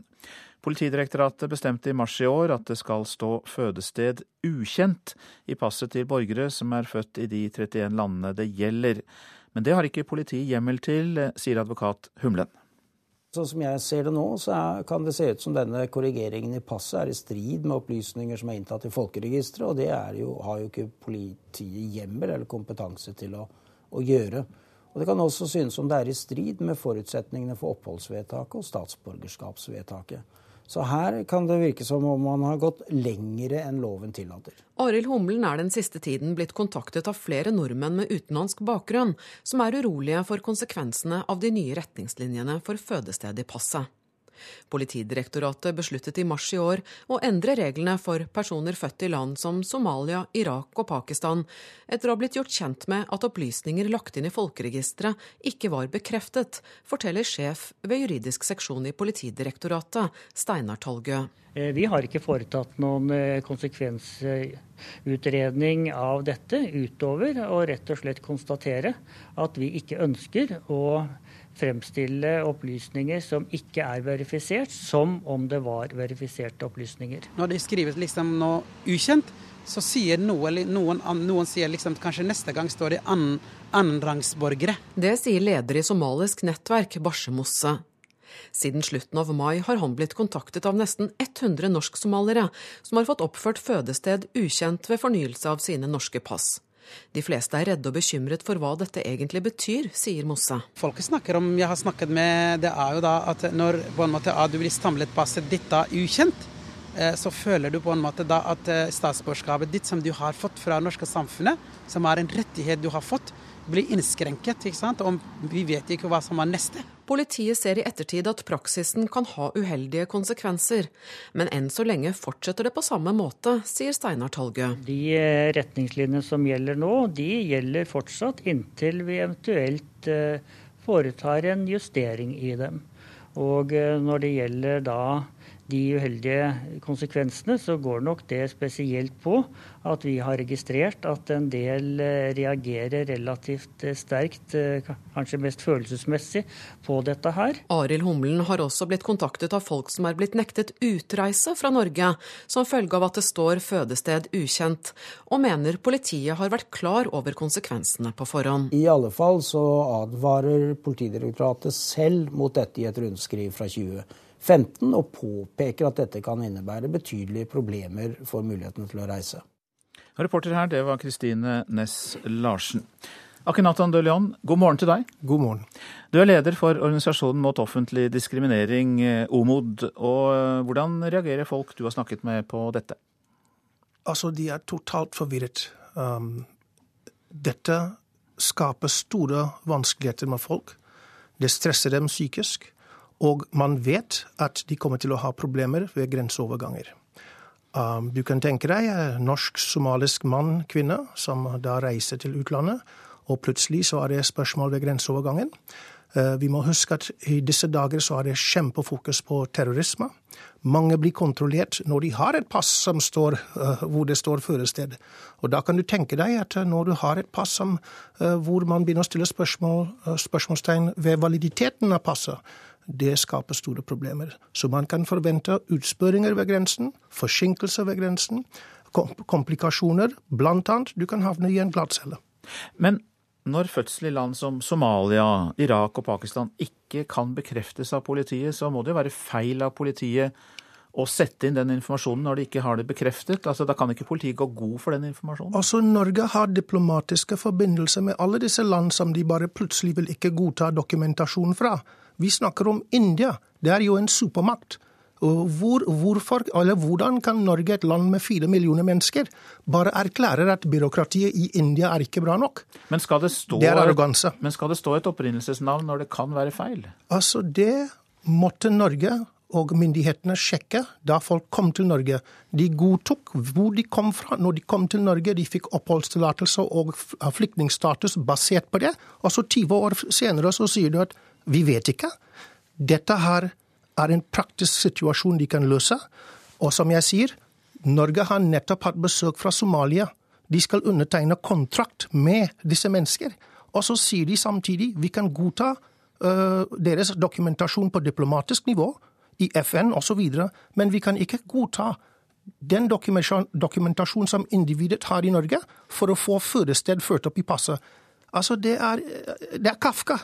Politidirektoratet bestemte i mars i år at det skal stå fødested ukjent i passet til borgere som er født i de 31 landene det gjelder. Men det har ikke politiet hjemmel til, sier advokat Humlen. Sånn som jeg ser det nå, så kan det se ut som denne korrigeringen i passet er i strid med opplysninger som er inntatt i folkeregisteret, og det jo, har jo ikke politiet hjemmel eller kompetanse til å, å, gjøre. Og Det kan også synes som det er i strid med forutsetningene for oppholdsvedtaket og statsborgerskapsvedtaket. Så her kan det virke som om man har gått lengre enn loven tillater. Arild Humlen er den siste tiden blitt kontaktet av flere nordmenn med utenlandsk bakgrunn, som er urolige for konsekvensene av de nye retningslinjene for fødested i passet. Politidirektoratet besluttet i mars i år å endre reglene for personer født i land som Somalia, Irak og Pakistan, etter å ha blitt gjort kjent med at opplysninger lagt inn i folkeregisteret ikke var bekreftet, forteller sjef ved juridisk seksjon i Politidirektoratet, Steinar Talgø. Eh, vi har ikke foretatt noen eh, konsekvensutredning av dette, utover å rett og slett konstatere at vi ikke ønsker å fremstille opplysninger som ikke er verifisert, som om det var verifiserte opplysninger. Når det skrives liksom noe ukjent, så sier noe, noen, noen sier liksom kanskje neste gang står det annen, annenrangsborgere. Det sier leder i somalisk nettverk, Barsemosse. Siden slutten av mai har han blitt kontaktet av nesten 100 norsk-somaliere som har fått oppført fødested ukjent ved fornyelse av sine norske pass. De fleste er redde og bekymret for hva dette egentlig betyr, sier Mosse. Folk snakker om, jeg har snakket med, det er jo da at når på en måte, du blir stamlet passet ditt da ukjent, eh, så føler du på en måte da at eh, statsborgerskapet ditt som du har fått fra det norske samfunnet, som er en rettighet du har fått, blir innskrenket. ikke sant? Og vi vet ikke hva som er neste. Politiet ser i ettertid at praksisen kan ha uheldige konsekvenser. Men enn så lenge fortsetter det på samme måte, sier Steinar Talgø. De eh, retningslinjene som gjelder nå, de gjelder fortsatt inntil vi eventuelt eh, foretar en justering i dem. Og eh, når det gjelder da de uheldige konsekvensene, så går nok det spesielt på at vi har registrert at en del eh, reagerer relativt eh, sterkt, eh, kanskje mest følelsesmessig, på dette her. Arild Humlen har også blitt kontaktet av folk som er blitt nektet utreise fra Norge som følge av at det står fødested ukjent, og mener politiet har vært klar over konsekvensene på forhånd. I alle fall så advarer Politidirektoratet selv mot dette i et rundskriv fra 2020. 15 og påpeker at dette kan innebære betydelige problemer for muligheten til å reise. Reporter her, det var Kristine Næss Larsen. Akenatan Dølian, god morgen til deg. God morgen. Du er leder for organisasjonen mot offentlig diskriminering, eh, OMOD. Og eh, hvordan reagerer folk du har snakket med på dette? Altså, de er totalt forvirret. Um, dette skaper store vanskeligheter med folk. Det stresser dem psykisk. Og man vet at de kommer til å ha problemer ved grenseoverganger. Um, du kan tenke deg en norsk-somalisk mann, kvinne, som da reiser til utlandet, og plutselig så er det spørsmål ved grenseovergangen. Uh, vi må huske at i disse dager så er det kjempefokus på terrorisme. Mange blir kontrollert når de har et pass som står, uh, hvor det står førested. Og da kan du tenke deg at uh, når du har et pass som, hvor man begynner å stille spørsmål, spørsmålstegn ved validiteten av passet, det skaper store problemer. Så man kan forvente utspørringer ved grensen, forsinkelser ved grensen, komplikasjoner. Blant annet du kan havne i en glattcelle. Men når fødsel i land som Somalia, Irak og Pakistan ikke kan bekreftes av politiet, så må det jo være feil av politiet å sette inn den informasjonen når de ikke har det bekreftet? Altså, Da kan ikke politiet gå god for den informasjonen? Altså, Norge har diplomatiske forbindelser med alle disse land som de bare plutselig vil ikke godta dokumentasjon fra. Vi snakker om India. Det er jo en supermakt. Hvor, hvorfor, hvordan kan Norge, et land med fire millioner mennesker, bare erklære at byråkratiet i India er ikke bra nok? Men skal det stå, det er arroganse. Men skal det stå et opprinnelsesnavn når det kan være feil? Altså, det måtte Norge og myndighetene sjekke da folk kom til Norge. De godtok hvor de kom fra når de kom til Norge. De fikk oppholdstillatelse og flyktningstatus basert på det. Og så 20 år senere så sier du at vi vet ikke. Dette her er en praktisk situasjon de kan løse. Og som jeg sier, Norge har nettopp hatt besøk fra Somalia. De skal undertegne kontrakt med disse mennesker. Og så sier de samtidig vi kan godta uh, deres dokumentasjon på diplomatisk nivå, i FN osv., men vi kan ikke godta den dokumentasjonen som individet har i Norge, for å få fødested ført opp i passet. Altså, det er, det er Kafka.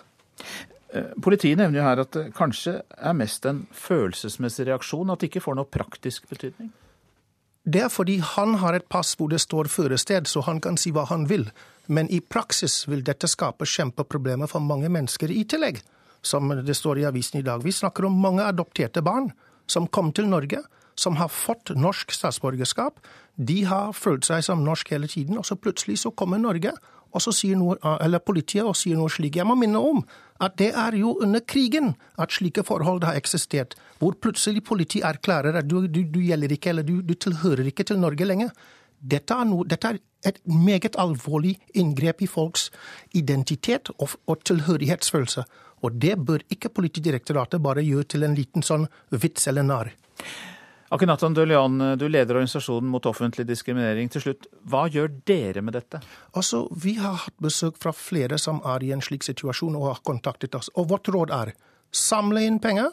Eh, politiet nevner jo her at det kanskje er mest en følelsesmessig reaksjon, at det ikke får noe praktisk betydning? Det er fordi han har et pass hvor det står førested, så han kan si hva han vil. Men i praksis vil dette skape kjempeproblemer for mange mennesker i tillegg. Som det står i avisen i dag. Vi snakker om mange adopterte barn som kom til Norge, som har fått norsk statsborgerskap. De har følt seg som norsk hele tiden, og så plutselig så kommer Norge og så sier noe, eller politiet og sier noe slik. Jeg må minne om at det er jo under krigen at slike forhold har eksistert, hvor plutselig politiet erklærer at du, du, du gjelder ikke, eller du, du, tilhører ikke til Norge lenger. Dette er, noe, dette er, et meget alvorlig inngrep i folks identitet og, og tilhørighetsfølelse. Og det bør ikke Politidirektoratet bare gjøre til en liten sånn vits eller narr. Akenaton Dølian, du leder organisasjonen mot offentlig diskriminering. Til slutt, hva gjør dere med dette? Altså, Vi har hatt besøk fra flere som er i en slik situasjon og har kontaktet oss. Og vårt råd er samle inn penger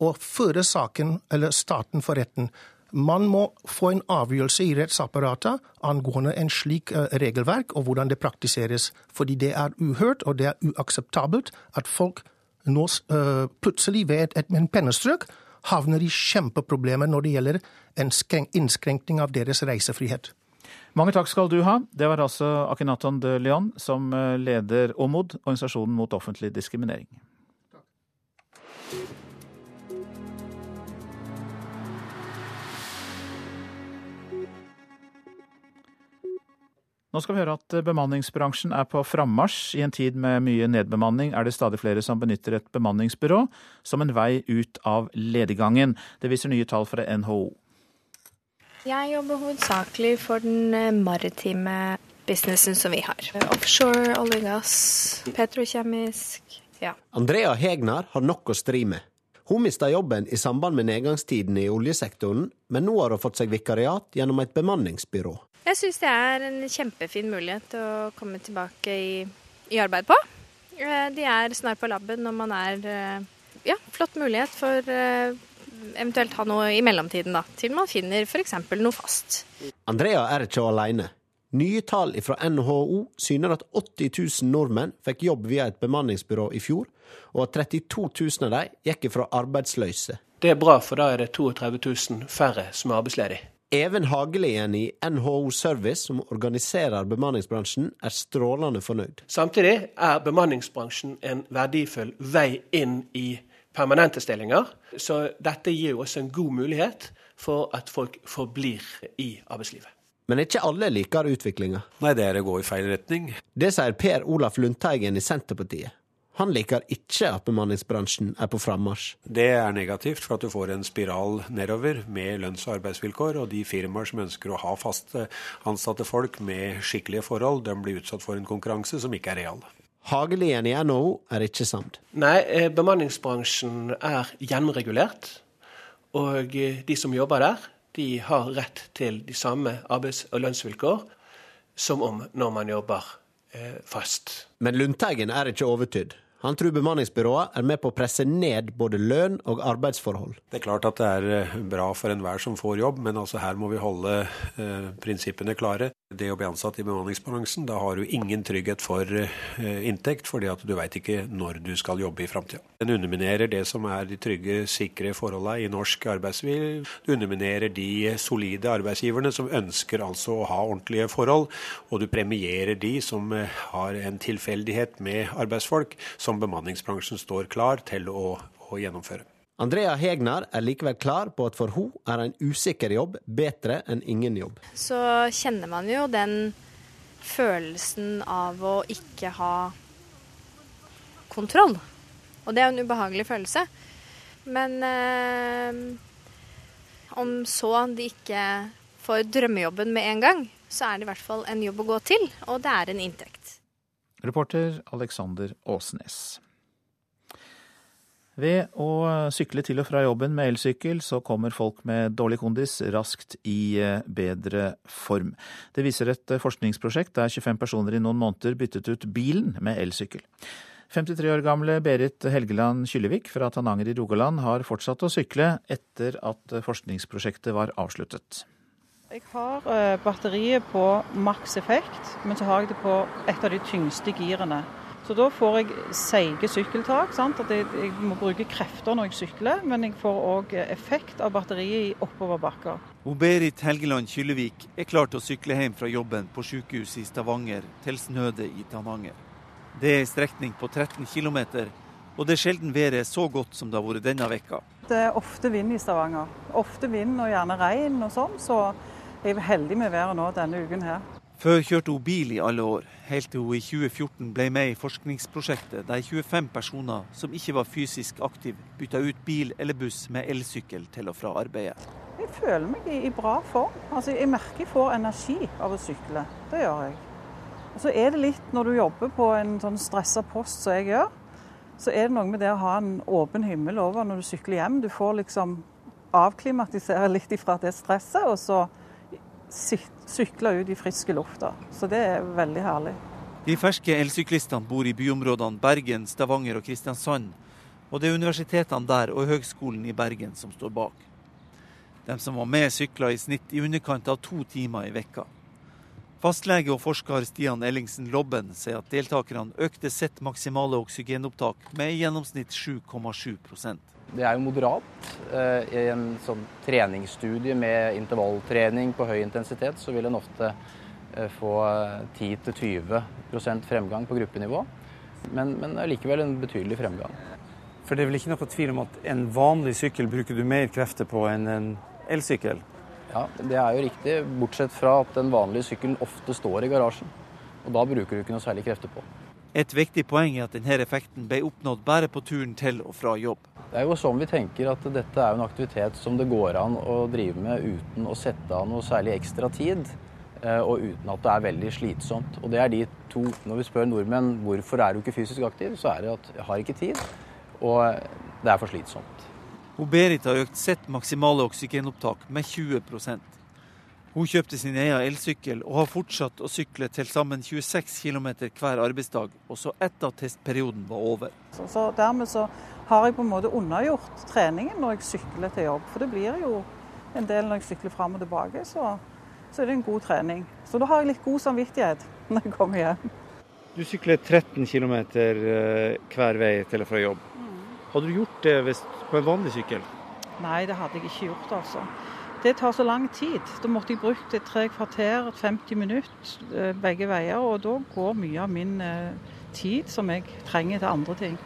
og føre saken eller staten for retten. Man må få en avgjørelse i rettsapparatet angående en slik eh, regelverk og hvordan det praktiseres. Fordi det er uhørt og det er uakseptabelt at folk nå uh, plutselig ved et pennestrøk havner i kjempeproblemer når det gjelder en innskrenkning av deres reisefrihet. Mange takk skal du ha. Det var altså Akinaton de Leon som eh, leder OMOD, organisasjonen mot offentlig diskriminering. Nå skal vi høre at bemanningsbransjen er på frammarsj. I en tid med mye nedbemanning er det stadig flere som benytter et bemanningsbyrå som en vei ut av lediggangen. Det viser nye tall fra NHO. Jeg jobber hovedsakelig for den eh, maritime businessen som vi har. Offshore, olje og gass, petrokjemisk. Ja. Andrea Hegnar har nok å stri med. Hun mista jobben i samband med nedgangstiden i oljesektoren, men nå har hun fått seg vikariat gjennom et bemanningsbyrå. Jeg syns det er en kjempefin mulighet å komme tilbake i, i arbeid på. Eh, de er snart på laben når man er eh, Ja, flott mulighet for eh, eventuelt ha noe i mellomtiden, da. Til man finner f.eks. noe fast. Andrea er ikke alene. Nye tall fra NHO syner at 80 000 nordmenn fikk jobb via et bemanningsbyrå i fjor, og at 32 000 av dem gikk fra arbeidsløse. Det er bra, for da er det 32 000 færre som er arbeidsledige. Even Hagelien i NHO Service, som organiserer bemanningsbransjen, er strålende fornøyd. Samtidig er bemanningsbransjen en verdifull vei inn i permanente stillinger. Så dette gir jo også en god mulighet for at folk forblir i arbeidslivet. Men ikke alle liker utviklinga. Nei, det er å gå i feil retning. Det sier Per Olaf Lundteigen i Senterpartiet. Han liker ikke at bemanningsbransjen er på frammarsj. Det er negativt, for at du får en spiral nedover med lønns- og arbeidsvilkår. Og de firmaer som ønsker å ha fast ansatte folk med skikkelige forhold, de blir utsatt for en konkurranse som ikke er real. Hagelien i NHO er ikke samd. Nei, eh, bemanningsbransjen er gjennomregulert. Og eh, de som jobber der, de har rett til de samme arbeids- og lønnsvilkår som om når man jobber eh, fast. Men Lundteigen er ikke overtydd. Han tror bemanningsbyrået er med på å presse ned både lønn og arbeidsforhold. Det er klart at det er eh, bra for enhver som får jobb, men altså her må vi holde eh, prinsippene klare. Det å bli ansatt i bemanningsbransjen, da har du ingen trygghet for eh, inntekt, fordi at du veit ikke når du skal jobbe i framtida. Den underminerer det som er de trygge, sikre forholdene i norsk arbeidsliv. Du underminerer de solide arbeidsgiverne som ønsker altså å ha ordentlige forhold, og du premierer de som eh, har en tilfeldighet med arbeidsfolk. som bemanningsbransjen står klar til å, å gjennomføre. Andrea Hegnar er likevel klar på at for hun er en usikker jobb bedre enn ingen jobb. Så kjenner man jo den følelsen av å ikke ha kontroll. Og det er jo en ubehagelig følelse. Men eh, om så de ikke får drømmejobben med en gang, så er det i hvert fall en jobb å gå til, og det er en inntekt. Reporter Alexander Åsnes. Ved å sykle til og fra jobben med elsykkel, så kommer folk med dårlig kondis raskt i eh, bedre form. Det viser et eh, forskningsprosjekt der 25 personer i noen måneder byttet ut bilen med elsykkel. 53 år gamle Berit Helgeland Kyllevik fra Tananger i Rogaland har fortsatt å sykle etter at forskningsprosjektet var avsluttet. Jeg har eh, batteriet på maks effekt, men så har jeg det på et av de tyngste girene. Så da får jeg seige sykkeltak. Sant? At jeg, jeg, må bruke krefter når jeg sykler, men jeg får òg effekt av batteriet i oppoverbakker. Berit Helgeland Kyllevik er klar til å sykle hjem fra jobben på sykehuset i Stavanger til Snøde i Tananger. Det er en strekning på 13 km, og det er sjelden været er så godt som det har vært denne vekka. Det er ofte vind i Stavanger. Ofte vind og gjerne regn og sånn, så jeg er heldig med været nå denne uken her. Før kjørte hun bil i alle år, helt til hun i 2014 ble med i forskningsprosjektet der 25 personer som ikke var fysisk aktive, bytta ut bil eller buss med elsykkel til og fra arbeidet. Jeg føler meg i bra form. Altså, jeg merker jeg får energi av å sykle. Det gjør jeg. Og så er det litt når du jobber på en sånn stressa post som jeg gjør, så er det noe med det å ha en åpen himmel over når du sykler hjem. Du får liksom avklimatisere litt ifra det stresset, og så sykle ut i friske lufta. Så det er veldig herlig. De ferske elsyklistene bor i byområdene Bergen, Stavanger og Kristiansand. Og det er universitetene der og Høgskolen i Bergen som står bak. De som var med, sykla i snitt i underkant av to timer i vekka. Fastlege og forsker Stian Ellingsen Lobben sier at deltakerne økte sitt maksimale oksygenopptak med i gjennomsnitt 7,7 det er jo moderat. Eh, I en sånn treningsstudie med intervalltrening på høy intensitet, så vil en ofte eh, få 10-20% fremgang på gruppenivå. Men, men likevel en betydelig fremgang. For det er vel ikke noe tvil om at en vanlig sykkel bruker du mer krefter på enn en elsykkel? Ja, det er jo riktig, bortsett fra at den vanlige sykkelen ofte står i garasjen. Og da bruker du ikke noe særlig krefter på. Et viktig poeng er at denne effekten ble oppnådd bare på turen til og fra jobb. Det er jo sånn vi tenker at dette er en aktivitet som det går an å drive med uten å sette av noe særlig ekstra tid. Eh, og uten at det er veldig slitsomt. Og det er de to Når vi spør nordmenn hvorfor er du ikke fysisk aktiv, så er det at jeg har ikke tid, og det er for slitsomt. Berit har økt sitt maksimale oksygenopptak med 20 hun kjøpte sin egen elsykkel og har fortsatt å sykle til sammen 26 km hver arbeidsdag, også etter at testperioden var over. Så, så Dermed så har jeg på en måte undergjort treningen når jeg sykler til jobb. For det blir jo en del når jeg sykler fram og tilbake, så, så er det en god trening. Så da har jeg litt god samvittighet når jeg kommer hjem. Du sykler 13 km eh, hver vei til og fra jobb. Mm. Hadde du gjort det på en vanlig sykkel? Nei, det hadde jeg ikke gjort, altså. Det tar så lang tid. Da måtte jeg brukt tre kvarter, 50 minutter eh, begge veier. Og da går mye av min eh, tid som jeg trenger til andre ting.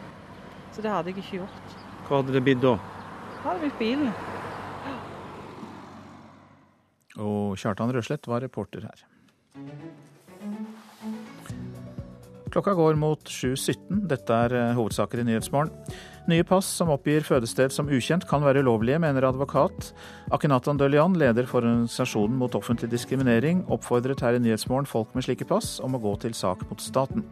Så det hadde jeg ikke gjort. Hva hadde det blitt da? Da hadde det blitt bilen. Og Kjartan Røslett var reporter her. Klokka går mot 7.17. Dette er eh, hovedsaker i Nyhetsmorgen. Nye pass som oppgir fødested som ukjent, kan være ulovlige, mener advokat. Akinatan Dølian, leder for organisasjonen mot offentlig diskriminering, oppfordret her i Nyhetsmorgen folk med slike pass om å gå til sak mot staten.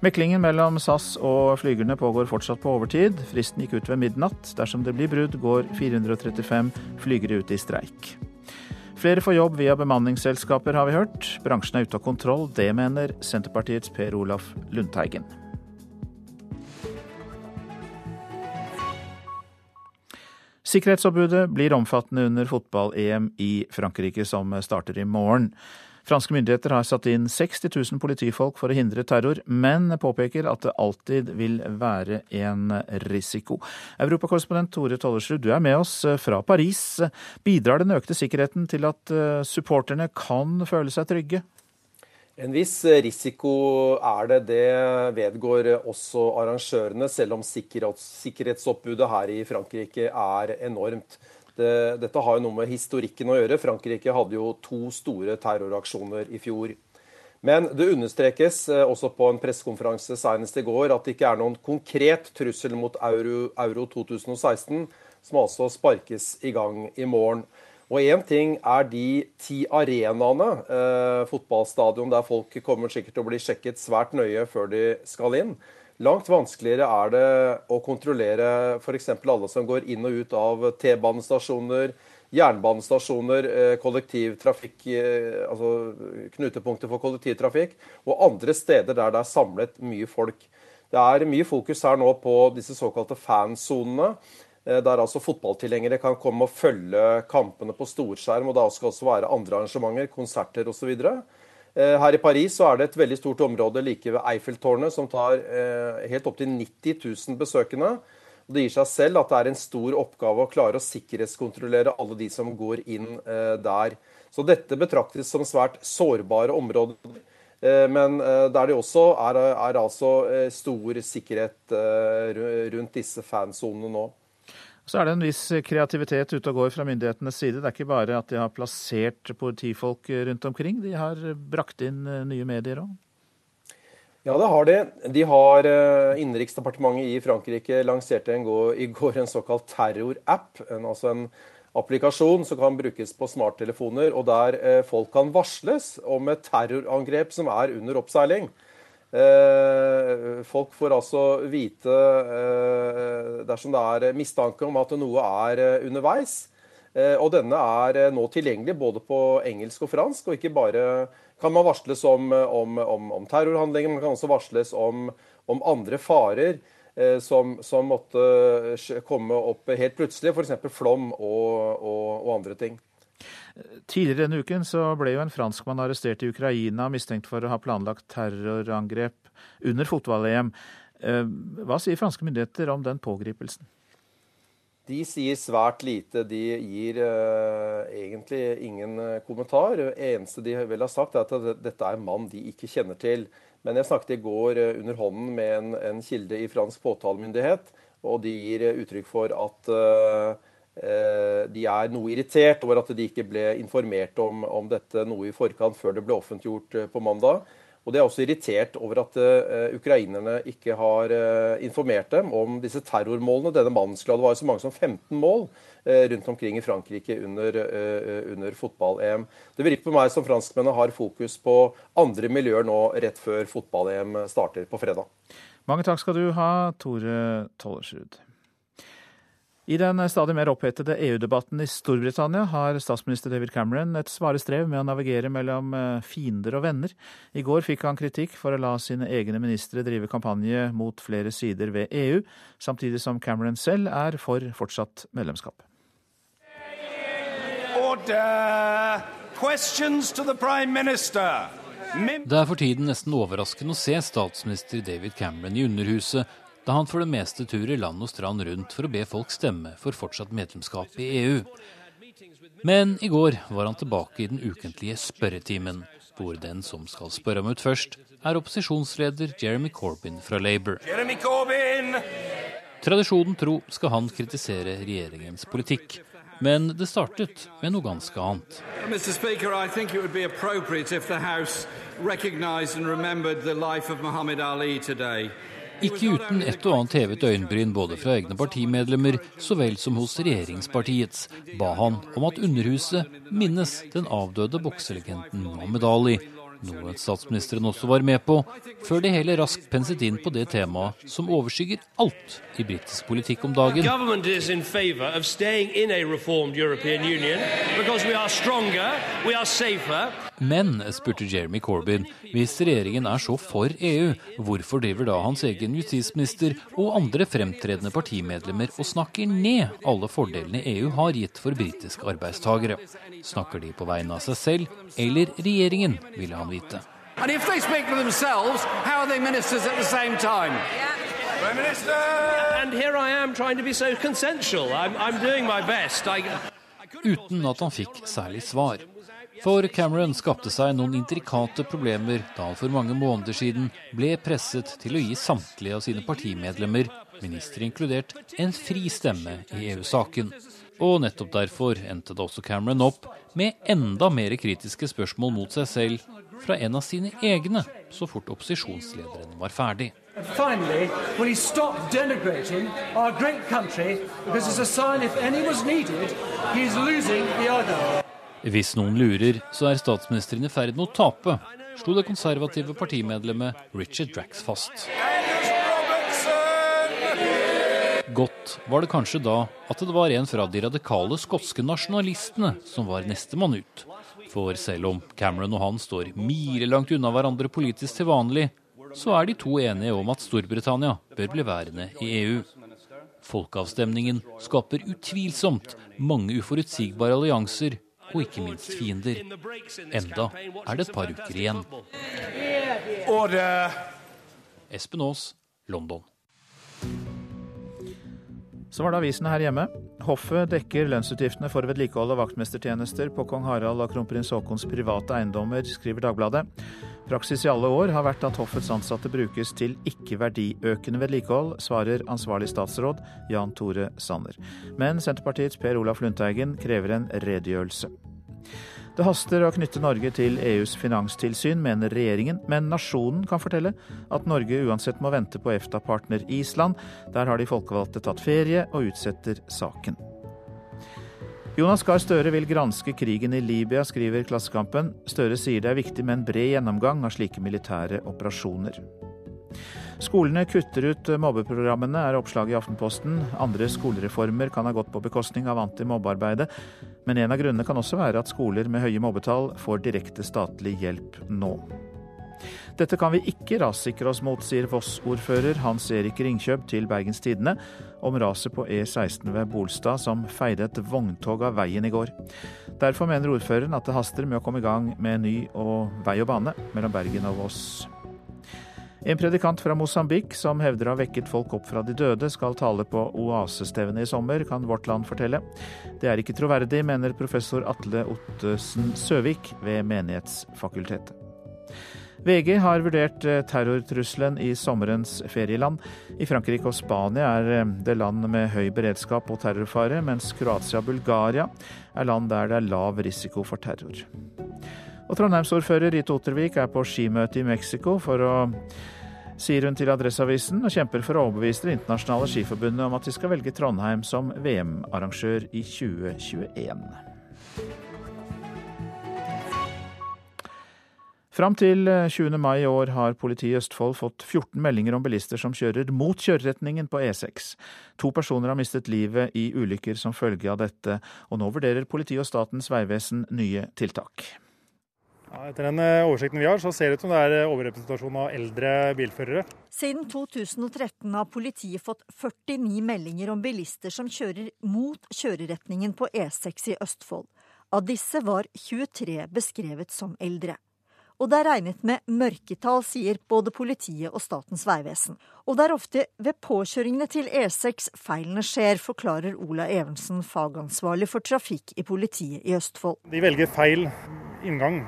Meklingen mellom SAS og flygerne pågår fortsatt på overtid. Fristen gikk ut ved midnatt. Dersom det blir brudd, går 435 flygere ut i streik. Flere får jobb via bemanningsselskaper, har vi hørt. Bransjen er ute av kontroll. Det mener Senterpartiets Per Olaf Lundteigen. Sikkerhetsombudet blir omfattende under fotball-EM i Frankrike, som starter i morgen. Franske myndigheter har satt inn 60 000 politifolk for å hindre terror, men påpeker at det alltid vil være en risiko. Europakorrespondent Tore Tollersrud, du er med oss fra Paris. Bidrar den økte sikkerheten til at eh, supporterne kan føle seg trygge? En viss risiko er det. Det vedgår også arrangørene, selv om sikkerhetsoppbudet her i Frankrike er enormt. Det, dette har jo noe med historikken å gjøre. Frankrike hadde jo to store terroraksjoner i fjor. Men det understrekes eh, også på en pressekonferanse senest i går at det ikke er noen konkret trussel mot Euro, Euro 2016, som altså sparkes i gang i morgen. Og én ting er de ti arenaene, eh, fotballstadion der folk kommer sikkert til å bli sjekket svært nøye før de skal inn. Langt vanskeligere er det å kontrollere f.eks. alle som går inn og ut av T-banestasjoner, jernbanestasjoner, eh, kollektivtrafikk, eh, altså knutepunkter for kollektivtrafikk, og andre steder der det er samlet mye folk. Det er mye fokus her nå på disse såkalte fansonene. Eh, der altså fotballtilhengere kan komme og følge kampene på storskjerm. og Da skal også være andre arrangementer, konserter osv. Eh, her i Paris så er det et veldig stort område like ved Eiffeltårnet som tar eh, helt opptil 90 000 besøkende. Det gir seg selv at det er en stor oppgave å klare å sikkerhetskontrollere alle de som går inn der. Så dette betraktes som svært sårbare områder. Men der det også er, er altså stor sikkerhet rundt disse fansonene nå. Så er det en viss kreativitet ute og går fra myndighetenes side. Det er ikke bare at de har plassert politifolk rundt omkring, de har brakt inn eh, nye medier òg? Ja, det har de. De har eh, Innenriksdepartementet i Frankrike lanserte i går en såkalt terrorapp. Altså en applikasjon som kan brukes på smarttelefoner, og der eh, folk kan varsles om et terrorangrep som er under oppseiling. Eh, folk får altså vite eh, dersom det er mistanke om at noe er eh, underveis. Og denne er nå tilgjengelig både på engelsk og fransk. Og ikke bare kan man varsles om, om, om, om terrorhandlinger, man kan også varsles om, andre farer som, som, måtte komme opp helt plutselig, f.eks. flom og, og, og andre ting. Tidligere denne uken så ble jo en franskmann arrestert i Ukraina mistenkt for å ha planlagt terrorangrep under fotball-EM. Eh, hva sier franske myndigheter om den pågripelsen? De sier svært lite. De gir uh, egentlig ingen uh, kommentar. Det eneste de vel har sagt, er at dette er en mann de ikke kjenner til. Men jeg snakket i går under hånden med en, en, kilde i fransk påtalemyndighet, og de gir uttrykk for at Eh, de er noe irritert over at de ikke ble informert om, om, dette noe i forkant før det ble offentliggjort eh, på mandag. Og de er også irritert over at uh, ukrainerne ikke har uh, informert dem om disse terrormålene. Denne mannen skulle ha så mange som 15 mål uh, rundt omkring i Frankrike under, under fotball-EM. Det virker på meg som franskmennene har fokus på andre miljøer nå rett før fotball-EM starter på fredag. Mange takk skal du ha, Tore Tollersrud. I den stadig mer opphetede EU-debatten i Storbritannia har statsminister David Cameron et svare strev med å navigere mellom eh, fiender og venner. I går fikk han kritikk for å la sine egne ministre drive kampanje mot flere sider ved EU, samtidig som Cameron selv er for fortsatt medlemskap. Order. Questions to the Prime Minister. Det er for tiden nesten overraskende å se statsminister David Cameron i Underhuset da han for det meste turer land og strand rundt for å be folk stemme for fortsatt medlemskap i EU. Men i går var han tilbake i den ukentlige spørretimen, hvor den som skal spørre ham ut først, er opposisjonsleder Jeremy Corbyn fra Labour. Jeremy Corbyn! Tradisjonen tro skal han kritisere regjeringens politikk. Men det startet med noe ganske annet. Mr. Speaker, I think it would be appropriate if the House recognized and remembered the life of Muhammad Ali today. Ikke uten et og annet hevet øyenbryn både fra egne partimedlemmer så vel som hos regjeringspartiets, ba han om at Underhuset minnes den avdøde bokselegenden Mohammed Ali, noe statsministeren også var med på, før det hele raskt penset inn på det temaet som overskygger alt i britisk politikk om dagen. Men, spurte Jeremy Corbyn, hvis regjeringen er så for EU, hvorfor driver da hans egen justisminister og andre fremtredende partimedlemmer og snakker ned alle fordelene EU har gitt for britiske arbeidstagere? Snakker de på vegne av seg selv eller regjeringen, ville han vite. And if they speak for themselves, how are they ministers at the same time? Prime Minister! And here I am trying to be so consensual. I'm, I'm doing my best. I... Uten at han fikk særlig svar. For Cameron skapte seg noen intrikate problemer da han for mange måneder siden ble presset til å gi samtlige av sine partimedlemmer, ministre inkludert, en fri stemme i EU-saken. Og nettopp derfor endte da også Cameron opp med enda mer kritiske spørsmål mot seg selv fra en av sine egne, så fort opposisjonslederen var ferdig. Finally, country needed, Hvis noen lurer, så er statsministeren i ferd med å tape, slo det konservative partimedlemmet Richard Drax fast. Godt var det kanskje da at det var en fra de radikale skotske nasjonalistene som var nestemann ut. For selv om Cameron og han står milelangt unna hverandre politisk til vanlig, så er de to enige om at Storbritannia bør bli værende i EU. Folkeavstemningen skaper utvilsomt mange uforutsigbare allianser og ikke minst fiender. Enda er det et par uker igjen. Espen Aas, London. Så var det avisene her hjemme. Hoffet dekker lønnsutgiftene for vedlikehold av vaktmestertjenester på kong Harald og kronprins Haakons private eiendommer, skriver Dagbladet. Praksis i alle år har vært at hoffets ansatte brukes til ikke-verdiøkende vedlikehold, svarer ansvarlig statsråd Jan Tore Sanner. Men Senterpartiets Per Olaf Lundteigen krever en redegjørelse. Det haster å knytte Norge til EUs finanstilsyn, mener regjeringen, men nasjonen kan fortelle at Norge uansett må vente på EFTA-partner Island. Der har de folkevalgte tatt ferie og utsetter saken. Jonas Gahr Støre vil granske krigen i Libya, skriver Klassekampen. Støre sier det er viktig med en bred gjennomgang av slike militære operasjoner. Skolene kutter ut mobbeprogrammene, er oppslaget i Aftenposten. Andre skolereformer kan ha gått på bekostning av antimobbearbeidet, men en av grunnene kan også være at skoler med høye mobbetall får direkte statlig hjelp nå. Dette kan vi ikke rassikre oss mot, sier Voss-ordfører Hans Erik Ringkjøb til Bergens Tidende om raset på E16 ved Bolstad som feide et vogntog av veien i går. Derfor mener ordføreren at det haster med å komme i gang med ny og vei og bane mellom Bergen og Voss. En predikant fra Mosambik som hevder å ha vekket folk opp fra de døde, skal tale på Oasestevnet i sommer, kan Vårt Land fortelle. Det er ikke troverdig, mener professor Atle Ottesen Søvik ved Menighetsfakultetet. VG har vurdert eh, terrortrusselen i sommerens ferieland. I Frankrike og Spania er eh, det land med høy beredskap og terrorfare, mens Kroatia og Bulgaria er land der det er lav risiko for terror. Og Trondheimsordfører Rite Ottervik er på skimøte i Mexico for å sier hun til Adresseavisen, og kjemper for å overbevise Det internasjonale skiforbundet om at de skal velge Trondheim som VM-arrangør i 2021. Fram til 20. mai i år har politiet i Østfold fått 14 meldinger om bilister som kjører mot kjøreretningen på E6. To personer har mistet livet i ulykker som følge av dette, og nå vurderer politiet og Statens vegvesen nye tiltak. Ja, etter den eh, oversikten vi har, så ser det ut som det er eh, overrepresentasjon av eldre bilførere. Siden 2013 har politiet fått 49 meldinger om bilister som kjører mot kjøreretningen på E6 i Østfold. Av disse var 23 beskrevet som eldre. Og det er regnet med mørketall, sier både politiet og Statens vegvesen. Og det er ofte ved påkjøringene til E6 feilene skjer, forklarer Ola Evensen, fagansvarlig for trafikk i politiet i Østfold. De velger feil inngang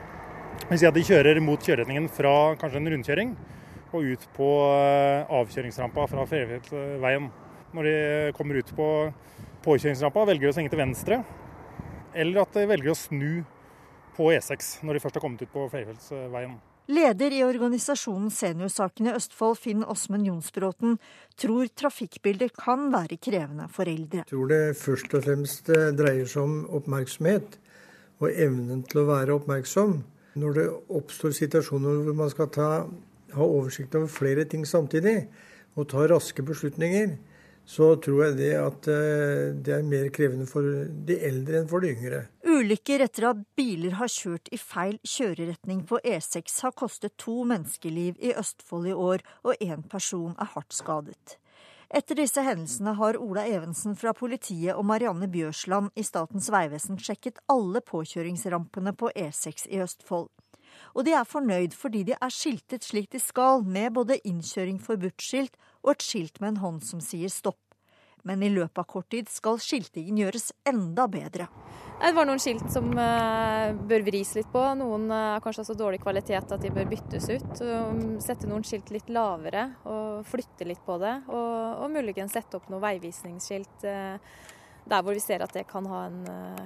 at de kjører mot kjøreretningen fra kanskje en rundkjøring og ut på eh, avkjøringsrampa fra Fredrikveien. Når de kommer ut på påkjøringsrampa, velger de å svinge til venstre. Eller at de velger å snu på E6 når de først har kommet ut på flerfeltsveien. Leder i organisasjonen Seniorsakene Østfold, Finn Åsmund Jonsbråten, tror trafikkbildet kan være krevende for eldre. Jeg tror det først og fremst eh, dreier seg om oppmerksomhet og evnen til å være oppmerksom. Når det oppstår situasjoner hvor man skal ta, ha oversikt over flere ting samtidig, og ta raske beslutninger, så tror jeg det at eh, det er mer krevende for de eldre enn for de yngre. Ulykker etter at biler har kjørt i feil kjøreretning på E6 har kostet to menneskeliv i Østfold i år, og én person er hardt skadet. Etter disse hendelsene har Ola Evensen fra politiet og Marianne Bjørsland i Statens vegvesen sjekket alle påkjøringsrampene på E6 i Østfold. Og de er fornøyd fordi de er skiltet slik de skal, med både innkjøring forbudt-skilt og et skilt med en hånd som sier stopp. Men i løpet av kort tid skal skiltingen gjøres enda bedre. Det var noen skilt som uh, bør vris litt på. Noen er uh, kanskje av så dårlig kvalitet at de bør byttes ut. Um, sette noen skilt litt lavere og flytte litt på det. Og, og muligens sette opp noen veivisningsskilt uh, der hvor vi ser at det kan en,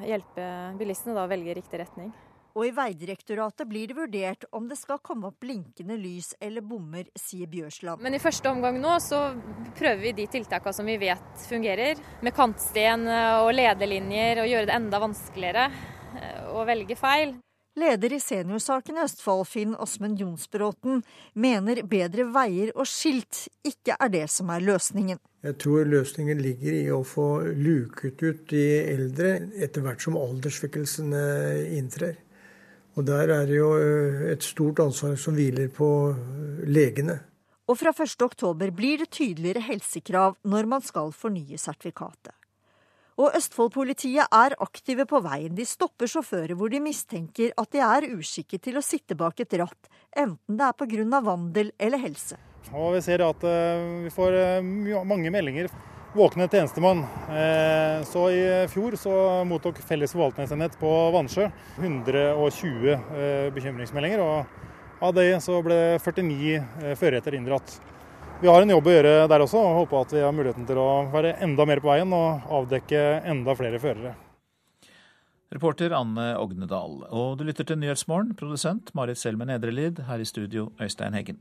hjelpe bilistene å velge riktig retning. Og i Vegdirektoratet blir det vurdert om det skal komme opp blinkende lys eller bommer, sier Bjørsland. Men i første omgang nå så prøver vi de tiltakene som vi vet fungerer. Med kantsten og ledelinjer, og gjøre det enda vanskeligere eh, å velge feil. Leder i Seniorsaken i Østfold, Finn Åsmund Jonsbråten, mener bedre veier og skilt ikke er det som er løsningen. Jeg tror løsningen ligger i å få luket ut de eldre etter hvert som alderssvekkelsene inntrer. Og der er det jo eh, et stort ansvar som hviler på eh, legene. Og fra 1.10 blir det tydeligere helsekrav når man skal fornye sertifikatet. Og Østfold-politiet er aktive på veien. De stopper sjåfører hvor de mistenker at de er uskikket til å sitte bak et ratt, enten det er pga. vandel eller helse. Og Vi ser at eh, vi får mange meldinger våkne tjenestemann. Eh, så i fjor så mottok Felles forvaltningsenhet på Vannsjø 120 eh, bekymringsmeldinger. Og av det så ble 49 eh, førerretter inndratt. Vi har en jobb å gjøre der også, og håper at vi har muligheten til å være enda mer på veien og avdekke enda flere førere. Reporter Anne Ognedal. Og du lytter til Nyhetsmorgen, produsent Marit Selmen Edrelid, her i studio Øystein Heggen.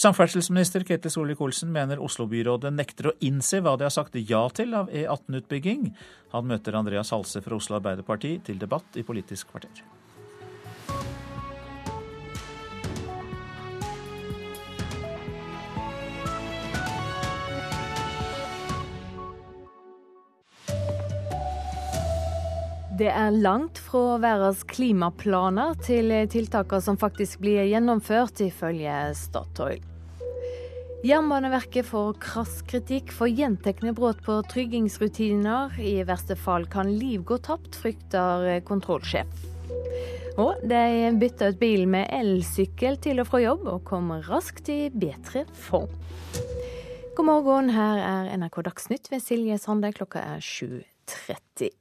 Samferdselsminister Ketil Solvik-Olsen mener Oslo-byrådet nekter å innse hva de har sagt ja til av E18-utbygging. Han møter Andreas Halse fra Oslo Arbeiderparti til debatt i Politisk kvarter. Det er langt fra verdens klimaplaner til tiltakene som faktisk blir gjennomført, ifølge Statoil. Jernbaneverket får krass kritikk for gjentekne brudd på tryggingsrutiner. I verste fall kan liv gå tapt, frykter kontrollsjef. Og de bytter ut bilen med elsykkel til og fra jobb, og kommer raskt i bedre form. God morgen, her er NRK Dagsnytt ved Silje Sande. Klokka er 7.30.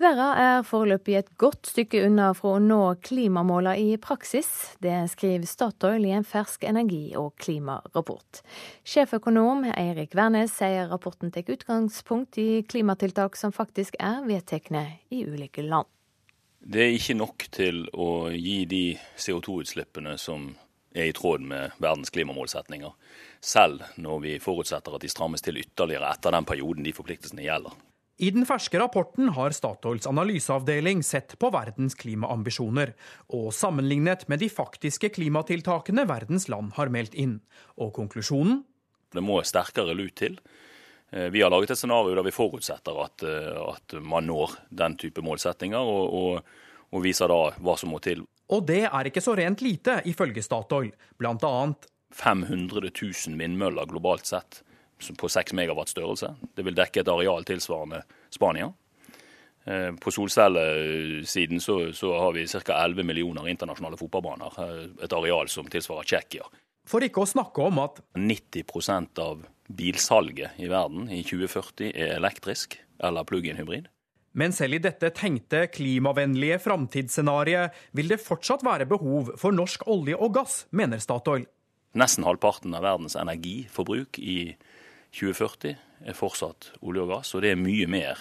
Verden er foreløpig et godt stykke unna fra å nå klimamålene i praksis. Det skriver Statoil i en fersk energi- og klimarapport. Sjeføkonom Eirik Wærnes sier rapporten tar utgangspunkt i klimatiltak som faktisk er vedtatt i ulike land. Det er ikke nok til å gi de CO2-utslippene som er i tråd med verdens klimamålsetninger, selv når vi forutsetter at de strammes til ytterligere etter den perioden de forpliktelsene gjelder. I den ferske rapporten har Statoils analyseavdeling sett på verdens klimaambisjoner, og sammenlignet med de faktiske klimatiltakene verdens land har meldt inn. Og konklusjonen? Det må sterkere lut til. Eh, vi har laget et scenario der vi forutsetter at, eh, at man når den type målsettinger, og, og, og, viser da hva som må til. Og det er ikke så rent lite, ifølge Statoil. Blant annet 500 000 vindmøller globalt sett på 6 megawatt størrelse. Det vil dekke et areal tilsvarende Spania. Eh, på solcellesiden så, så har vi ca. 11 millioner internasjonale fotballbaner. Eh, et areal som tilsvarer Tsjekkia. For ikke å snakke om at 90% av bilsalget i verden i 2040 er elektrisk eller plug-in hybrid. Men selv i dette tenkte klimavennlige framtidsscenarioet vil det fortsatt være behov for norsk olje og gass, mener Statoil. Nesten halvparten av verdens energiforbruk i 2040 er fortsatt olje og gass, og det er mye mer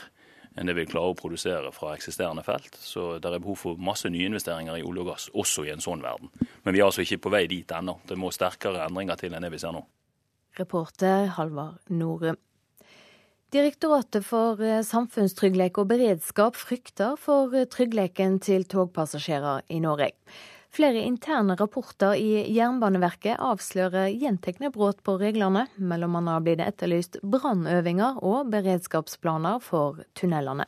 enn det vi klarer å produsere fra eksisterende felt. Så det er behov for masse nyinvesteringer i olje og gass, også i en sånn verden. Men vi er altså ikke på vei dit ennå. Det må sterkere endringer til enn det vi ser nå. Reporter Halvard Norum. Direktoratet for eh, samfunnstrygghet og beredskap frykter for eh, tryggheten til togpassasjerer i Norge. Flere interne rapporter i Jernbaneverket avslører gjentekne brudd på reglene. Mellom annet blir det etterlyst brannøvinger og beredskapsplaner for tunnelene.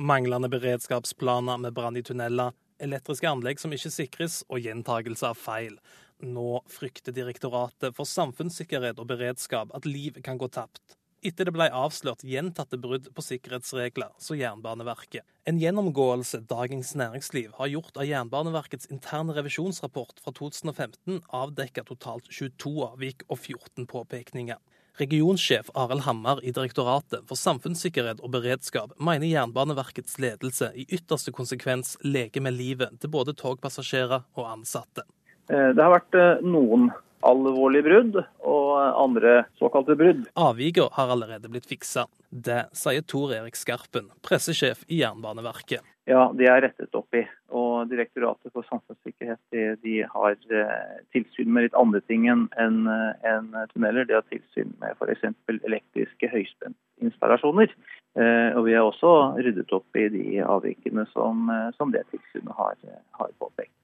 Manglende beredskapsplaner med brann i tunneler, elektriske anlegg som ikke sikres og gjentagelse av feil. Nå frykter Direktoratet for samfunnssikkerhet og beredskap at liv kan gå tapt etter det ble avslørt gjentatte brudd på sikkerhetsregler, så Jernbaneverket. En gjennomgåelse Dagens Næringsliv har gjort av Jernbaneverkets interne revisjonsrapport fra 2015, avdekka totalt 22 avvik og 14 påpekninger. Regionsjef Arild Hammer i Direktoratet for samfunnssikkerhet og beredskap mener Jernbaneverkets ledelse i ytterste konsekvens leker med livet til både togpassasjerer og ansatte. Eh, det har vært eh, noen alvorlige brudd og andre såkalte brudd. Avvikene har allerede blitt fiksa. Det sier Tor Erik Skarpen, pressesjef i Jernbaneverket. Ja, det er rettet opp i. Og Direktoratet for samfunnssikkerhet de, de har eh, tilsyn med litt andre ting enn en, en tunneler. De har tilsyn med f.eks. elektriske høyspentinstallasjoner. Eh, og vi har også ryddet opp i de avvikene som, som det tilsynet har, har påpekt.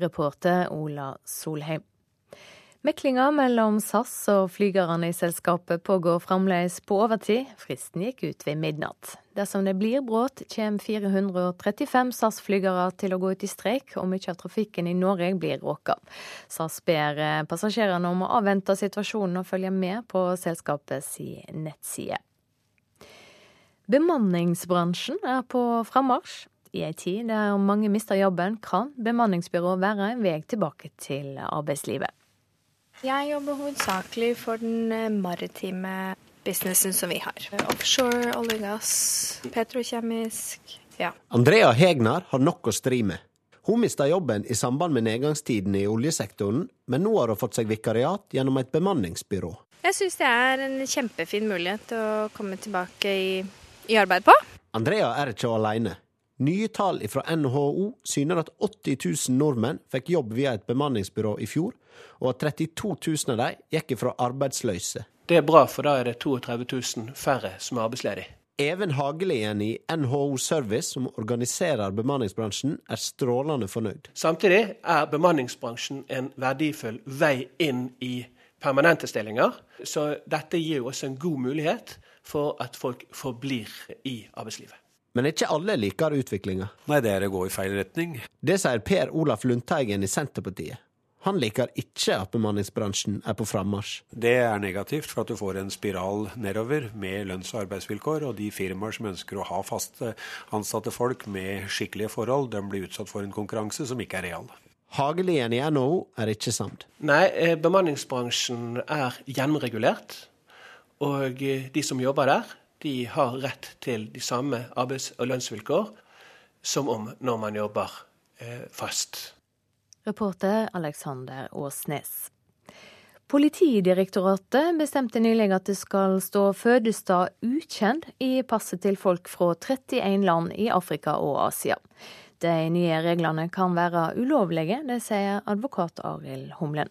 Reporter Ola Solheim. Meklinga mellom SAS og flygerne i selskapet pågår fremdeles på overtid. Fristen gikk ut ved midnatt. Dersom det blir brudd, kommer 435 SAS-flygere til å gå ut i streik, og mye av trafikken i Norge blir råka. SAS ber eh, passasjerene om å avvente situasjonen og følge med på selskapets nettside. Bemanningsbransjen er på frammarsj. I ei tid der mange mister jobben, kan bemanningsbyrå være en vei tilbake til arbeidslivet. Jeg jobber hovedsakelig for den eh, maritime businessen som vi har. Offshore, olje og gass, petrokjemisk. Ja. Andrea Hegnar har nok å stri med. Hun mista jobben i samband med nedgangstiden i oljesektoren, men nå har hun fått seg vikariat gjennom et bemanningsbyrå. Jeg syns det er en kjempefin mulighet å komme tilbake i, i arbeid på. Andrea er ikke alene. Nye tall fra NHO syner at 80 000 nordmenn fikk jobb via et bemanningsbyrå i fjor, og at 32 000 av dem gikk fra arbeidsløse. Det er bra, for da er det 32 000 færre som er arbeidsledige. Even Hagelien i NHO Service, som organiserer bemanningsbransjen, er strålende fornøyd. Samtidig er bemanningsbransjen en verdifull vei inn i permanente stillinger. Så dette gir oss en god mulighet for at folk forblir i arbeidslivet. Men ikke alle liker utviklinga. Nei, det er å gå i feil retning. Det sier Per Olaf Lundteigen i Senterpartiet. Han liker ikke at bemanningsbransjen er på frammarsj. Det er negativt, for at du får en spiral nedover med lønns- og arbeidsvilkår. Og de firmaer som ønsker å ha fast ansatte folk med skikkelige forhold, de blir utsatt for en konkurranse som ikke er real. Hagelien i NHO er ikke samd. Nei, bemanningsbransjen er gjennomregulert. Og de som jobber der, de har rett til de samme arbeids- og lønnsvilkår som om når man jobber fast. Reporter Alexander Åsnes. Politidirektoratet bestemte nylig at det skal stå fødestad ukjent i passet til folk fra 31 land i Afrika og Asia. De nye reglene kan være ulovlige, det sier advokat Arild Humlen.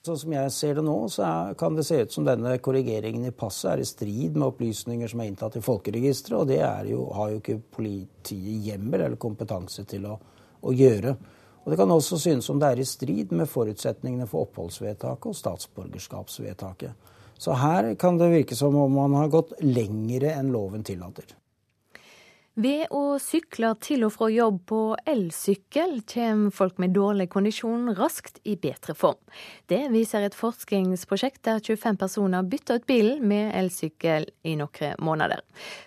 Sånn som jeg ser det nå, så kan det se ut som denne korrigeringen i passet er i strid med opplysninger som er inntatt i folkeregisteret, og det jo, har jo ikke politiet hjemmel eller kompetanse til å, å gjøre. Og Det kan også synes som det er i strid med forutsetningene for oppholdsvedtaket og statsborgerskapsvedtaket. Så her kan det virke som om man har gått lengre enn loven tillater. Ved å sykle til og fra jobb på elsykkel kommer folk med dårlig kondisjon raskt i bedre form. Det viser et forskningsprosjekt der 25 personer bytter ut bilen med elsykkel i noen måneder.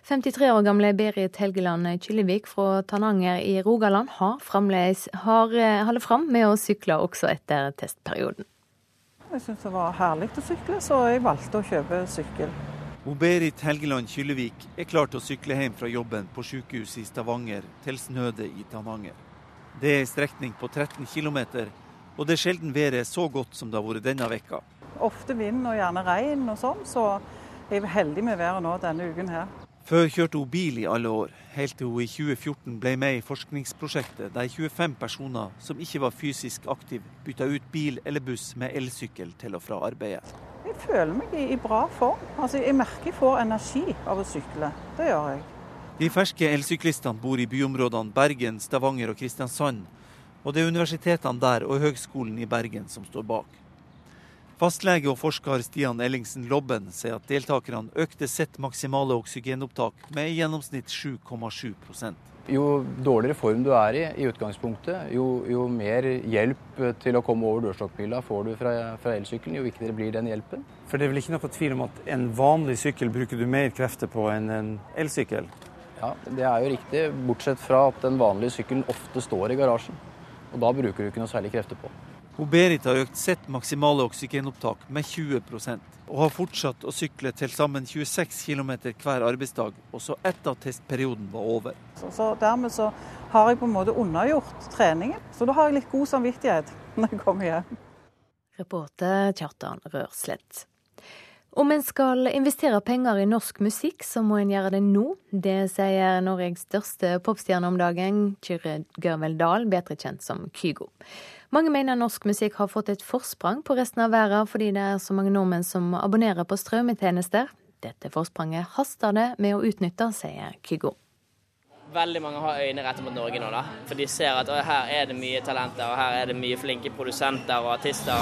53 år gamle Berit Helgeland Kyllevik fra Tananger i Rogaland har, fremdeles har eh, fram med å sykle også etter testperioden. Jeg syntes det var herlig å sykle, så jeg valgte å kjøpe sykkel. Berit Helgeland Kyllevik er klar til å sykle hjem fra jobben på sykehuset i Stavanger til Snøde i Tananger. Det er en strekning på 13 km, og det er sjelden været er så godt som det har vært denne vekka. Ofte vind og gjerne regn og sånn, så er heldig med været nå denne uken her. Før kjørte hun bil i alle år, helt til hun i 2014 ble med i forskningsprosjektet der 25 personer som ikke var fysisk aktive, bytta ut bil eller buss med elsykkel til og fra arbeidet. Jeg føler meg i, bra form. Altså, jeg merker jeg får energi av å sykle. Det gjør jeg. De ferske elsyklistene bor i byområdene Bergen, Stavanger og Kristiansand. Og det er universitetene der og Høgskolen i Bergen som står bak. Fastlege og forsker Stian Ellingsen Lobben sier at deltakerne økte sitt maksimale oksygenopptak med i gjennomsnitt 7,7 jo dårligere form du er i i utgangspunktet, jo, jo mer hjelp til å komme over dørstokkmila får du fra, fra elsykkelen, jo viktigere blir den hjelpen. For det er vel ikke noe tvil om at en vanlig sykkel bruker du mer krefter på enn en elsykkel? Ja, det er jo riktig, bortsett fra at den vanlige sykkelen ofte står i garasjen. Og da bruker du ikke noe særlig krefter på. Hun Berit har økt sitt maksimale oksygenopptak med 20% og har fortsatt å sykle til sammen 26 km hver arbeidsdag, også etter at testperioden var over. Så, så Dermed så har jeg på en måte unnagjort treningen, så da har jeg litt god samvittighet når jeg kommer hjem. Reporter Kjartan Rørslett. Om en skal investere penger i norsk musikk, så må en gjøre det nå. Det sier Norges største popstjerne om dagen, Kyrre Gørvel Dahl, bedre kjent som Kygo. Mange mener norsk musikk har fått et forsprang på resten av verden fordi det er så mange nordmenn som abonnerer på strømmetjenester. Dette forspranget haster det med å utnytte, sier Kygo. Veldig mange har øynene rettet mot Norge nå, da. For de ser at her er det mye talenter, og her er det mye flinke produsenter og artister.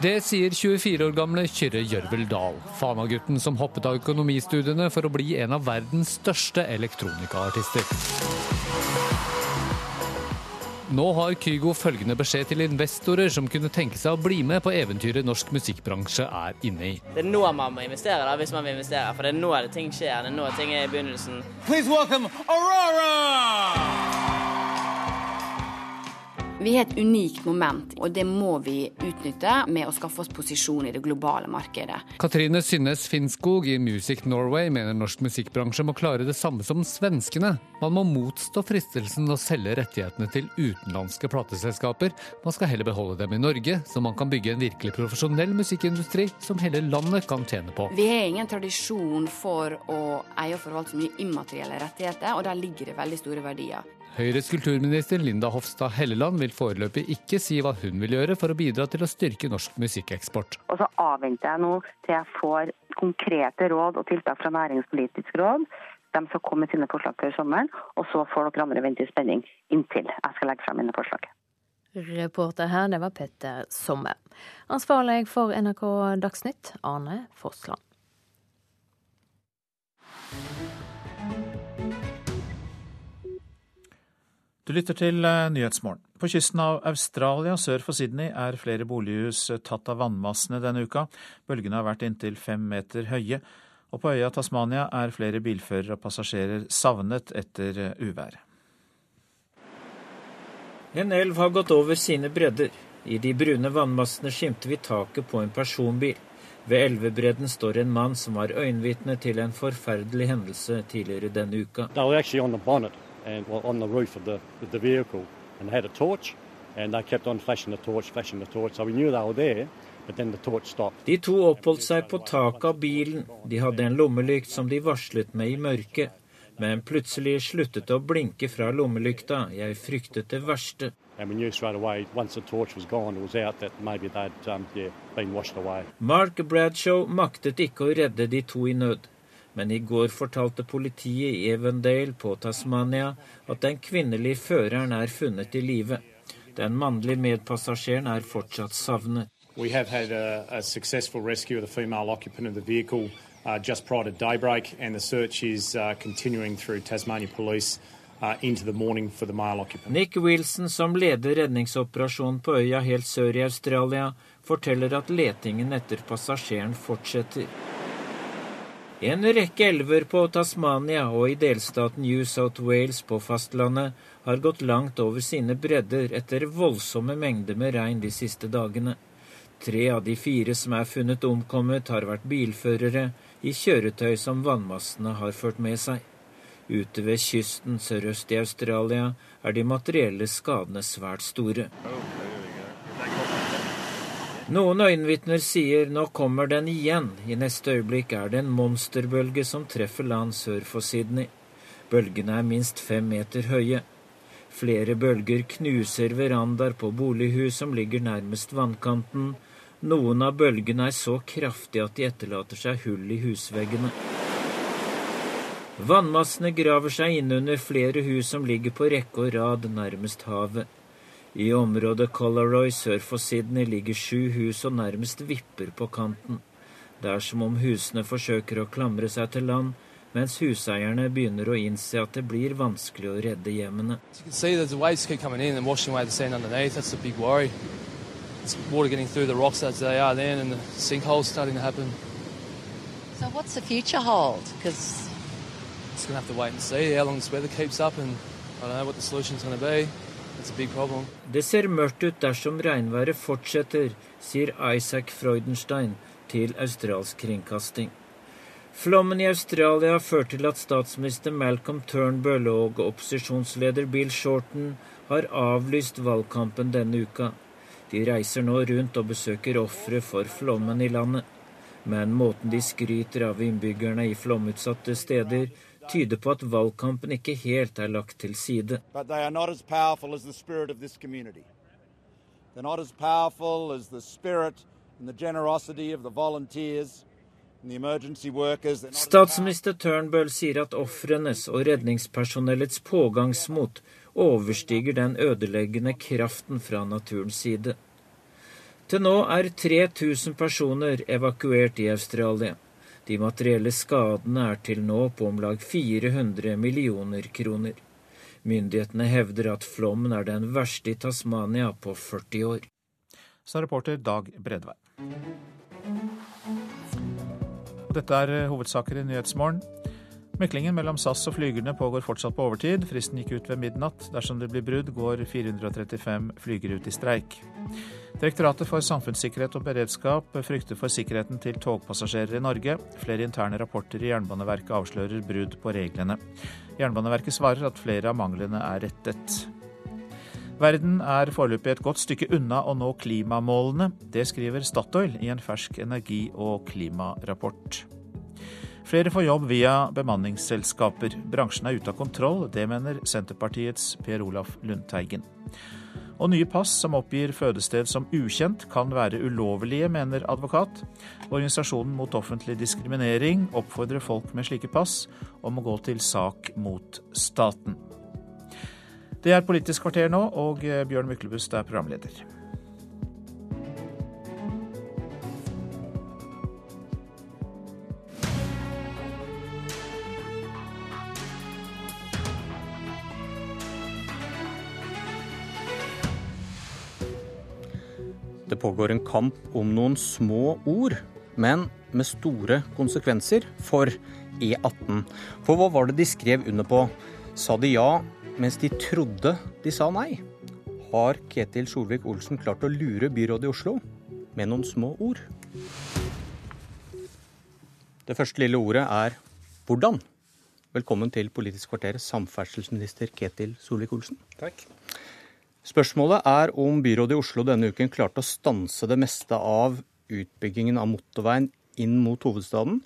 Det sier 24 år gamle Kyrre Gjørvel Dahl, Fana-gutten som hoppet av økonomistudiene for å bli en av verdens største elektronikaartister. Nå har Kygo følgende beskjed til investorer som kunne tenke seg å bli med på eventyret norsk musikkbransje er inne i. Det er nå man må investere, da, hvis man vil investere. For det er nå det ting skjer. Det er nå ting er i begynnelsen. Please welcome Aurora! Vi har et unikt moment, og det må vi utnytte med å skaffe oss posisjon i det globale markedet. Katrine Synnes Finnskog i Music Norway mener norsk musikkbransje må klare det samme som svenskene. Man må motstå fristelsen å selge rettighetene til utenlandske plateselskaper. Man skal heller beholde dem i Norge, så man kan bygge en virkelig profesjonell musikkindustri som hele landet kan tjene på. Vi har ingen tradisjon for å eie og forvalte så mye immaterielle rettigheter, og der ligger det veldig store verdier. Høyres kulturminister Linda Hofstad Helleland vil foreløpig ikke si hva hun vil gjøre for å bidra til å styrke norsk musikkeksport. Og så avventer jeg nå til jeg får konkrete råd og tiltak fra Næringspolitisk råd. De skal komme med sine forslag før sommeren, og så får dere andre vente i spenning inntil jeg skal legge frem mine forslag. Reporter her, det var Petter Sommer. Ansvarlig for NRK Dagsnytt, Arne Fossland. Du lytter til eh, Nyhetsmorgen. På kysten av Australia sør for Sydney er flere bolighus eh, tatt av vannmassene denne uka. Bølgene har vært inntil fem meter høye. Og på øya Tasmania er flere bilførere og passasjerer savnet etter eh, uværet. En elv har gått over sine bredder. I de brune vannmassene skimter vi taket på en personbil. Ved elvebredden står en mann som var øyenvitne til en forferdelig hendelse tidligere denne uka and well, on the roof of the, of the vehicle and had a torch. And they kept on flashing the torch, flashing the torch. So we knew they were there. De to oppholdt seg på taket av bilen. De hadde en lommelykt som de varslet med i mørket. Men plutselig sluttet det å blinke fra lommelykta. Jeg fryktet det verste. Um, Mark Bradshaw maktet ikke å redde de to i nød men i går fortalte politiet i Evendale på Tasmania at den kvinnelige føreren er funnet i live. Den mannlige medpassasjeren er fortsatt savnet. We have had a, a successful rescue of the female occupant of the vehicle uh, just prior to daybreak, and the search is uh, continuing through Tasmania Police. Uh, Nick Wilson, som leder redningsoperasjonen på øya helt sør i Australia, forteller at letingen etter passasjeren fortsetter. En rekke elver på Tasmania og i delstaten New South Wales på fastlandet har gått langt over sine bredder etter voldsomme mengder med regn de siste dagene. Tre av de fire som er funnet omkommet, har vært bilførere i kjøretøy som vannmassene har ført med seg. Ute ved kysten sørøst i Australia er de materielle skadene svært store. Noen øyenvitner sier nå kommer den igjen. I neste øyeblikk er det en monsterbølge som treffer land sør for Sydney. Bølgene er minst fem meter høye. Flere bølger knuser verandaer på bolighus som ligger nærmest vannkanten. Noen av bølgene er så kraftige at de etterlater seg hull i husveggene. Vannmassene graver seg innunder flere hus som ligger på rekke og rad nærmest havet. I området Colaroy, sør for Sydney ligger sju hus og nærmest vipper på kanten. Det er som om husene forsøker å klamre seg til land, mens huseierne begynner å innse at det blir vanskelig å redde hjemmene. water getting through the rocks as they are then, and the sinkholes starting to happen. So, what's the future hold? Because it's going to have to wait and see how long this weather keeps up, and I don't know what the solution's going to be. Det ser mørkt ut dersom regnværet fortsetter, sier Isaac Freudenstein til australsk kringkasting. Flommen i Australia har ført til at statsminister Malcolm Turnbull og opposisjonsleder Bill Shorten har avlyst valgkampen denne uka. De reiser nå rundt og besøker ofre for flommen i landet. Men måten de skryter av innbyggerne i flomutsatte steder, tyder på at valgkampen ikke helt er lagt til side. They're not as powerful as the spirit and the generosity of the volunteers Statsminister Turnbull sier at ofrenes og redningspersonellets pågangsmot overstiger den ødeleggende kraften fra naturens side. Til nå er 3000 personer evakuert i Australia. De materielle skadene er til nå på om lag 400 millioner kroner. Myndighetene hevder at flommen er den verste i Tasmania på 40 år. Sa reporter Dag Bredvei. Dette er hovedsaker i Nyhetsmorgen. Meklingen mellom SAS og flygerne pågår fortsatt på overtid. Fristen gikk ut ved midnatt. Dersom det blir brudd, går 435 flygere ut i streik. Direktoratet for samfunnssikkerhet og beredskap frykter for sikkerheten til togpassasjerer i Norge. Flere interne rapporter i Jernbaneverket avslører brudd på reglene. Jernbaneverket svarer at flere av manglene er rettet. Verden er foreløpig et godt stykke unna å nå klimamålene. Det skriver Statoil i en fersk energi- og klimarapport. Flere får jobb via bemanningsselskaper. Bransjen er ute av kontroll, det mener Senterpartiets Per Olaf Lundteigen. Og nye pass som oppgir fødested som ukjent, kan være ulovlige, mener advokat. Organisasjonen mot offentlig diskriminering oppfordrer folk med slike pass om å gå til sak mot staten. Det er Politisk kvarter nå, og Bjørn Myklebust er programleder. Det pågår en kamp om noen små ord, men med store konsekvenser for E18. For hva var det de skrev under på? Sa de ja mens de trodde de sa nei? Har Ketil Solvik-Olsen klart å lure byrådet i Oslo med noen små ord? Det første lille ordet er hvordan. Velkommen til Politisk kvarter, samferdselsminister Ketil Solvik-Olsen. Takk. Spørsmålet er om byrådet i Oslo denne uken klarte å stanse det meste av utbyggingen av motorveien inn mot hovedstaden,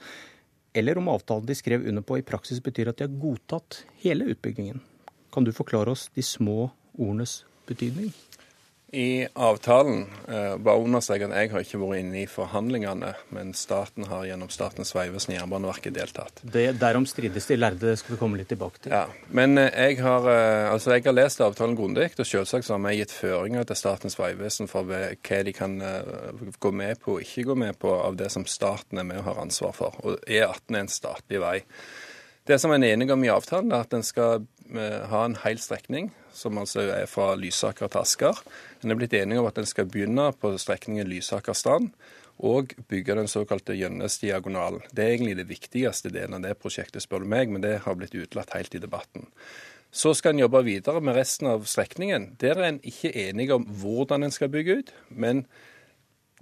eller om avtalen de skrev under på i praksis betyr at de har godtatt hele utbyggingen. Kan du forklare oss de små ordenes betydning? I avtalen eh, bare understreke at jeg har ikke vært inne i forhandlingene, men staten har gjennom Statens vegvesen og Jernbaneverket deltatt. Det, derom strides de lærde, det skal vi komme litt tilbake til. Ja, Men eh, jeg har, eh, altså jeg har lest avtalen grundig, og selvsagt så har vi gitt føringer til Statens vegvesen for hva de kan eh, gå med på og ikke gå med på av det som staten er med og har ansvar for. Og E18 er en statlig vei. Det som en er enig om i avtalen, er at en skal ha en hel strekning, som altså er fra Lysaker til Asker. En er blitt enige om at en skal begynne på strekningen Lysaker-Strand og bygge den såkalte Gjønnes-diagonalen. Det er egentlig det viktigste delen av det prosjektet, spør du meg, men det har blitt utelatt helt i debatten. Så skal en jobbe videre med resten av strekningen. Der er en ikke enige om hvordan en skal bygge ut, men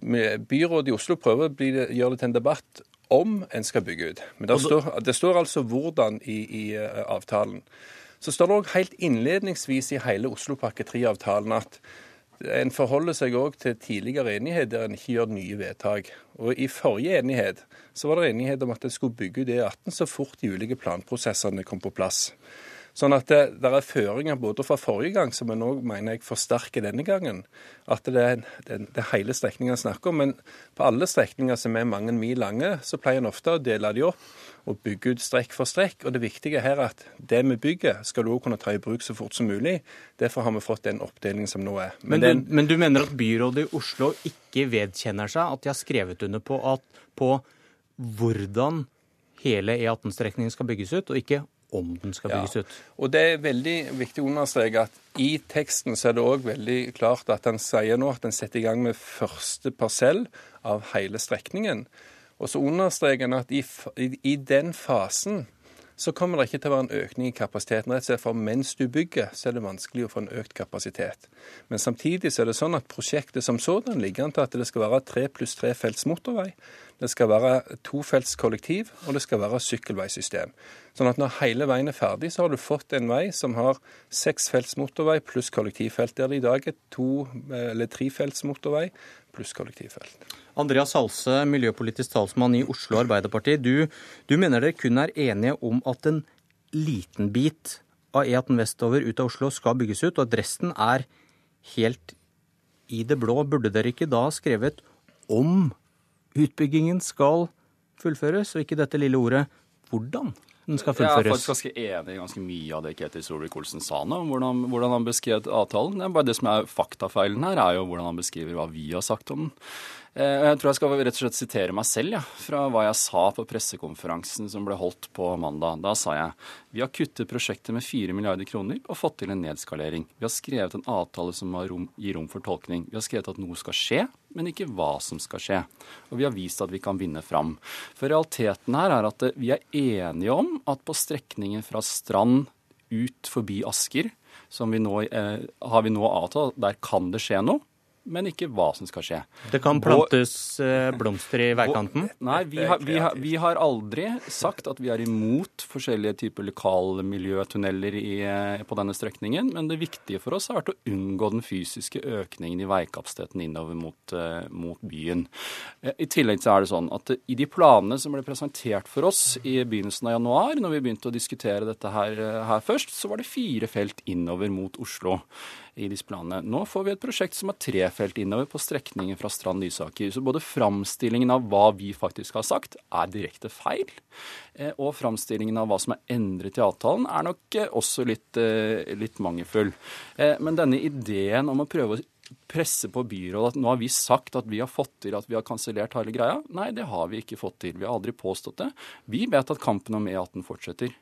byrådet i Oslo prøver å gjøre det til en debatt om en skal bygge ut. Men det står, det står altså hvordan i, i uh, avtalen. Så står det òg helt innledningsvis i hele Oslopakke 3-avtalen at en forholder seg òg til tidligere enighet der en ikke gjør nye vedtak. Og I forrige enighet så var det enighet om at en skulle bygge ut E18 så fort de ulike planprosessene kom på plass. Sånn at det, det er føringer både fra forrige gang, som en òg mener jeg forsterker denne gangen. At det er, det, det er hele strekningen snakker om. Men på alle strekninger som er mange mil lange, så pleier en ofte å dele de opp og bygge ut strekk for strekk. Og det viktige her er at det vi bygger, skal du òg kunne ta i bruk så fort som mulig. Derfor har vi fått den oppdelingen som nå er. Men, men, den, du, men du, mener at byrådet i Oslo ikke vedkjenner seg at de har skrevet under på, at, på hvordan hele E18-strekningen skal bygges ut, og ikke om den skal bygges ja. ut. Og Det er veldig viktig å understreke at i teksten så er det òg veldig klart at han sier nå at en setter i gang med første parsell av hele strekningen. Og så understreker han at i, i, den fasen så kommer det ikke til å være en økning i kapasiteten. Rett og slett for mens du bygger, så er det vanskelig å få en økt kapasitet. Men samtidig så er det sånn at prosjektet som sådan ligger an til at det skal være tre pluss tre felts motorvei. Det skal være tofelts kollektiv, og det skal være sykkelveisystem. Sånn at når hele veien er ferdig, så har du fått en vei som har seksfelts motorvei pluss kollektivfelt, der det i dag er to- eller trefelts motorvei pluss kollektivfelt. Andreas Halse, miljøpolitisk talsmann i Oslo Arbeiderparti. Du, du mener dere kun er enige om at en liten bit av E18 vestover ut av Oslo skal bygges ut, og at resten er helt i det blå. Burde dere ikke da skrevet om utbyggingen skal fullføres, og ikke dette lille ordet hvordan den skal Jeg er faktisk ganske enig i ganske mye av det Ketil Solvik-Olsen sa nå, om hvordan, hvordan han beskrev avtalen. Det er bare det som er faktafeilen her, er jo hvordan han beskriver hva vi har sagt om den. Eh, Jeg tror jeg skal rett og slett sitere meg selv ja, fra hva jeg sa på pressekonferansen som ble holdt på mandag. Da sa jeg vi har kuttet prosjektet med 4 milliarder kroner og fått til en nedskalering. Vi har skrevet en avtale som rom, gir rom for tolkning. Vi har skrevet at noe skal skje, men ikke hva som skal skje. Og vi har vist at vi kan vinne fram. For realiteten her er at eh, vi er enige om at på strekningen fra Strand ut forbi Asker, som vi nå, eh, har vi nå avtalt, der kan det skje noe. Men ikke hva som skal skje. Det kan plantes og, blomster i veikanten? Nei, vi har, vi, har, vi har aldri sagt at vi er imot forskjellige typer lokalmiljøtunneler i, eh, på denne strekningen. Men det viktige for oss har vært å unngå den fysiske økningen i veikapasiteten innover mot, eh, mot byen. Eh, I tillegg så er det sånn at i de planene som ble presentert for oss i begynnelsen av januar, når vi begynte å diskutere dette her, eh, her først, så var det fire felt innover mot Oslo i disse planene. Nå får vi et prosjekt som har tre felt innover på strekningen fra Strand-Lysaker. Så både framstillingen av hva vi faktisk har sagt, er direkte feil. eh, Og framstillingen av hva som er endret i avtalen, er nok eh, også litt, eh, litt mangelfull. Men denne ideen om å prøve å presse på byrådet at nå har vi sagt at vi har fått til at vi har kansellert hele greia. Nei, det har vi ikke fått til. Vi har aldri påstått det. Vi vet at kampen om E18 fortsetter.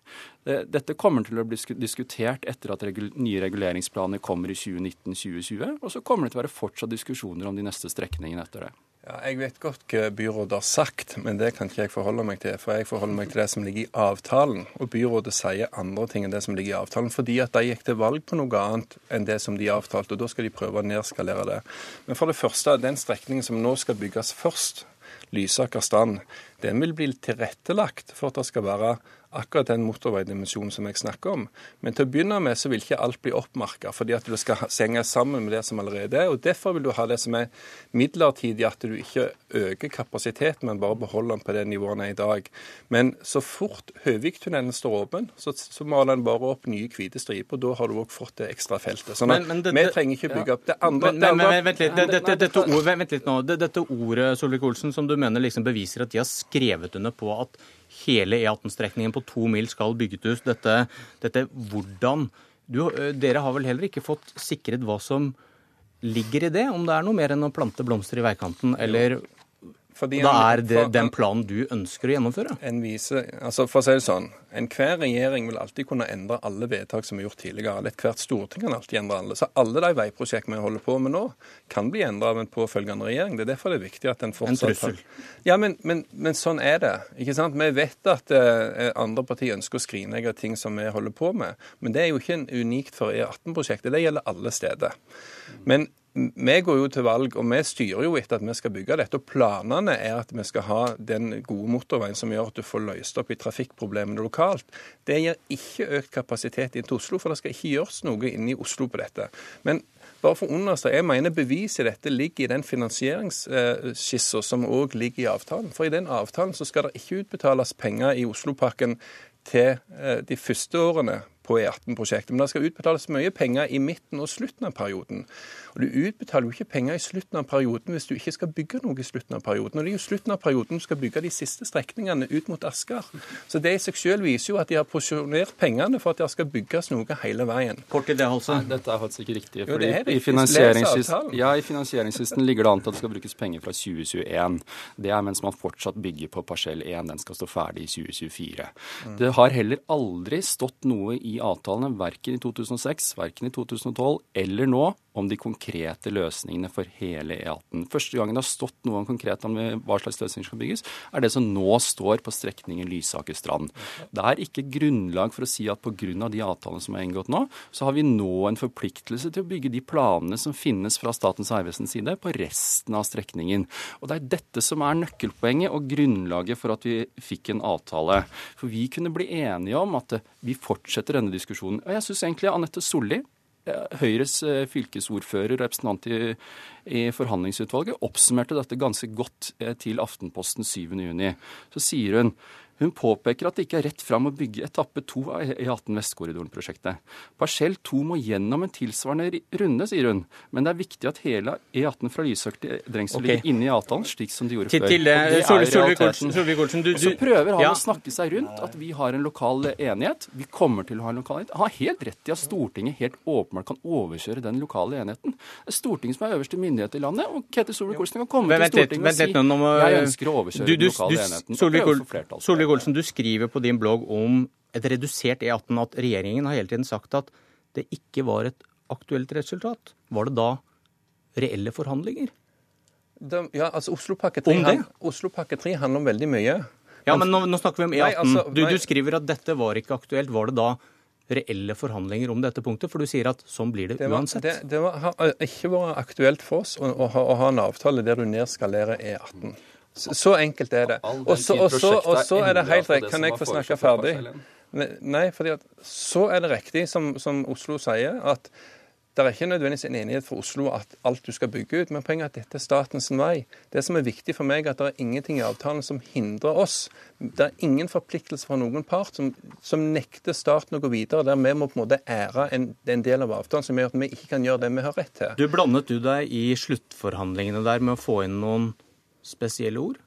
Dette kommer til å bli diskutert etter at nye reguleringsplaner kommer i 2019-2020. Og så kommer det til å være fortsatt diskusjoner om de neste strekningene etter det. Ja, jeg vet godt hva byrådet har sagt, men det kan ikke jeg forholde meg til. For jeg forholder meg til det som ligger i avtalen. Og byrådet sier andre ting enn det som ligger i avtalen. Fordi at de gikk til valg på noe annet enn det som de avtalte. Og da skal de prøve å nedskalere det. Men for det første, den strekningen som nå skal bygges først, Lysaker-Strand, den vil bli tilrettelagt for at det skal være akkurat den motorveidimensjonen som jeg snakker om. Men til å begynne med så vil ikke alt bli oppmerka, fordi at det skal henge sammen med det som allerede er. og Derfor vil du ha det som er midlertidig, at du ikke øker kapasiteten, men bare beholder den på det nivået den er i dag. Men så fort Høviktunnelen står åpen, så, så maler den bare opp nye hvite striper. og Da har du òg fått det ekstra feltet. Sånn at Men- men det- vi trenger ikke bygge opp det andre. Men, det men, vent litt, det, det, dette, ord, vent litt nå. Dette ordet Solvik-Olsen, som du mener liksom beviser at de har skrevet under på at hele E18-strekningen på to mil skal bygget ut. Dette, dette hvordan du, Dere har vel heller ikke fått sikret hva som ligger i det? Om det er noe mer enn å plante blomster i veikanten, eller Fordi da er det for- den planen du ønsker å gjennomføre? En vise, altså For å si det sånn, enhver regjering vil alltid kunne endre alle vedtak som er gjort tidligere. Ethvert storting kan alltid endre alle. Så alle de veiprosjektene vi holder på med nå, kan bli endra av en påfølgende regjering. Det er derfor det er viktig at en fortsatt En trussel. Ja, men, men, men sånn er det. ikke sant? Vi vet at uh, andre partier ønsker å skrinlegge ting som vi holder på med. Men det er jo ikke en unikt for E18-prosjektet. Det gjelder alle steder. Men vi går jo til valg, og vi styrer jo etter at vi skal bygge dette. og Planene er at vi skal ha den gode motorveien som gjør at du får løst opp i trafikkproblemene lokalt. Det gir ikke økt kapasitet inn til Oslo, for det skal ikke gjøres noe inne i Oslo på dette. Men bare for å understreke, jeg mener beviset i dette ligger i den finansieringsskissa som òg ligger i avtalen. For i den avtalen så skal det ikke utbetales penger i Oslopakken til eh, de første årene på E18-prosjektet. Men det skal utbetales mye penger i midten og slutten av perioden. Og Du utbetaler jo ikke penger i slutten av perioden hvis du ikke skal bygge noe i slutten av perioden. Og det er jo slutten av perioden du skal bygge de siste strekningene ut mot Asker. Så det i seg selv viser jo at de har porsjonert pengene for at det skal bygges noe hele veien. Kort til det, Holsen. Nei, dette er faktisk ikke riktig. Jo, det er i, riktig. finansieringslisten, avtalen. ja, I ligger det an til at det skal brukes penger fra 2021. Det er mens man fortsatt bygger på parsell 1. Den skal stå ferdig i 2024. Mm. Det har heller aldri stått noe i avtalene, verken i 2006, verken i 2012 eller nå, om de konkrete løsningene for hele E18. Første gangen det har stått noe konkret om hva slags løsninger skal bygges, er det som nå står på strekningen Lysaker-Strand. Det er ikke grunnlag for å si at pga. de avtalene som er inngått nå, så har vi nå en forpliktelse til å bygge de planene som finnes fra Statens vegvesens side på resten av strekningen. Og Det er dette som er nøkkelpoenget og grunnlaget for at vi fikk en avtale. For vi kunne bli enige om at vi fortsetter denne diskusjonen. Og jeg syns egentlig Anette Solli Høyres eh, fylkesordfører representant i, i, forhandlingsutvalget oppsummerte dette ganske godt eh, til Aftenposten 7.6. Så sier hun hun påpeker at det ikke er rett fram å bygge etappe to av E18 Vestkorridoren-prosjektet. Parsell to må gjennom en tilsvarende runde, sier hun. Men det er viktig at hele E18 fra Lysøk til Drengsel okay. ligger inne i avtalen, slik som de gjorde før. Til, det Solvik-Olsen, Og så prøver han ja. å snakke seg rundt at vi har en lokal enighet. Vi kommer til å ha en lokal enighet. Han har helt rett i at Stortinget helt åpenbart kan overkjøre den lokale enigheten. Det er Stortinget som er øverste myndighet i landet, og Ketil Solvik-Olsen kan komme til Stortinget og si jeg ønsker å overkjøre den lokale enigheten. Solvik Solvik-Olsen, du skriver på din blogg om et redusert E18 at regjeringen har hele tiden sagt at det ikke var et aktuelt resultat. Var det da reelle forhandlinger? De, ja, altså Oslopakke 3, han, Oslopakke 3 handler om veldig mye. Ja, men nå, nå snakker vi om E18. Nei, altså, du, du, skriver at dette var ikke aktuelt. Var det da reelle forhandlinger om dette punktet? For du sier at sånn blir det, det var, uansett. Det, det var, har ikke vært aktuelt for oss å, å, ha, å ha en avtale der du nedskalerer E18. Så enkelt er det. Og så er det helt rett. Kan jeg få snakke ferdig? Nei, fordi at så er det riktig, som, som Oslo sier, at det er ikke nødvendigvis en enighet for Oslo at alt du skal bygge ut, men poenget er at dette er statens vei. Det som er viktig for meg, er at det er ingenting i avtalen som hindrer oss. Det er ingen forpliktelse fra noen part som, som nekter staten å gå videre, der vi må på en måte ære en, en, del av avtalen som gjør at vi ikke kan gjøre det vi har rett til. Du Blandet du deg i sluttforhandlingene der med å få inn noen spesielle ord?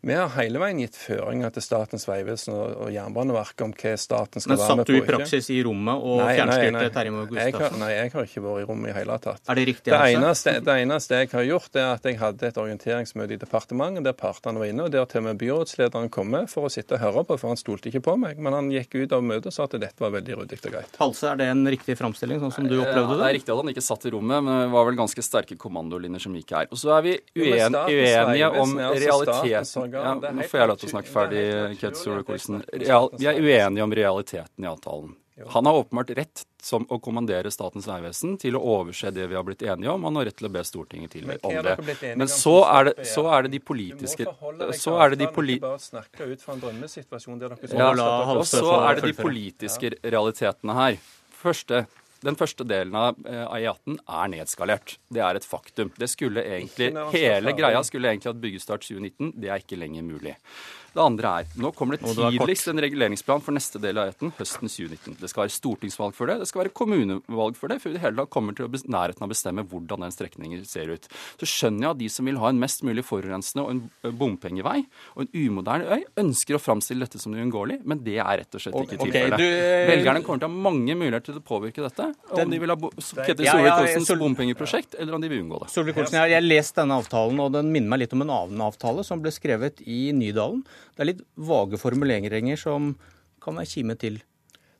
Vi har hele veien gitt føringer til Statens vegvesen og, og Jernbaneverket om hva staten skal Men være med på. Men Satt du i praksis i rommet og fjernstyrte Terje Moe Gustavsen? Nei, jeg har ikke vært i rommet i hele tatt. Er det riktig? Det eneste, det eneste, jeg har gjort, er at jeg hadde et orienteringsmøte i departementet der partene var inne, og der til og med byrådslederen kom med for å sitte og høre på, for han stolte ikke på meg. Men han gikk ut av møtet og sa at dette var veldig ryddig og greit. Halse, er det en riktig framstilling, sånn som du opplevde det? Det er riktig at han ikke satt i rommet, men det var vel ganske sterke kommandolinjer som gikk her. Og så er vi uen, uenige om realiteten. Ja, nå får jeg lov til å snakke ferdig, Ketil Solvik-Olsen. Vi er uenige om realiteten i avtalen. Han har åpenbart rett som å kommandere Statens vegvesen til å overse det vi har blitt enige om. Han har rett til å be Stortinget til om det. Men så er det, så er det de politiske Så er det de poli... Ja, og så er det de politiske realitetene her. Første, den første delen av E18 er nedskalert. Det er et faktum. Det skulle egentlig, Hele greia skulle egentlig hatt byggestart 2019. Det er ikke lenger mulig. Det andre er nå kommer det tidligst en reguleringsplan for neste del av E18 høsten 2019. Det skal være stortingsvalg for det, det skal være kommunevalg for det, før vi i det hele tatt kommer til å nærheten av å bestemme hvordan den strekningen ser ut. Så skjønner jeg at de som vil ha en mest mulig forurensende og en bompengevei og en umoderne øy, ønsker å framstille dette som uunngåelig, men det er rett og slett ikke okay, tilfellet. Du... Velgerne kommer til å ha mange muligheter til å påvirke dette. Om de vil ha Ketil Solvik-Olsens bompengeprosjekt, eller om de vil unngå det. Solvik-Olsen, Jeg har lest denne avtalen, og den minner meg litt om en annen avtale som ble skrevet i Nydalen. Det er litt vage formuleringer som kan være kime til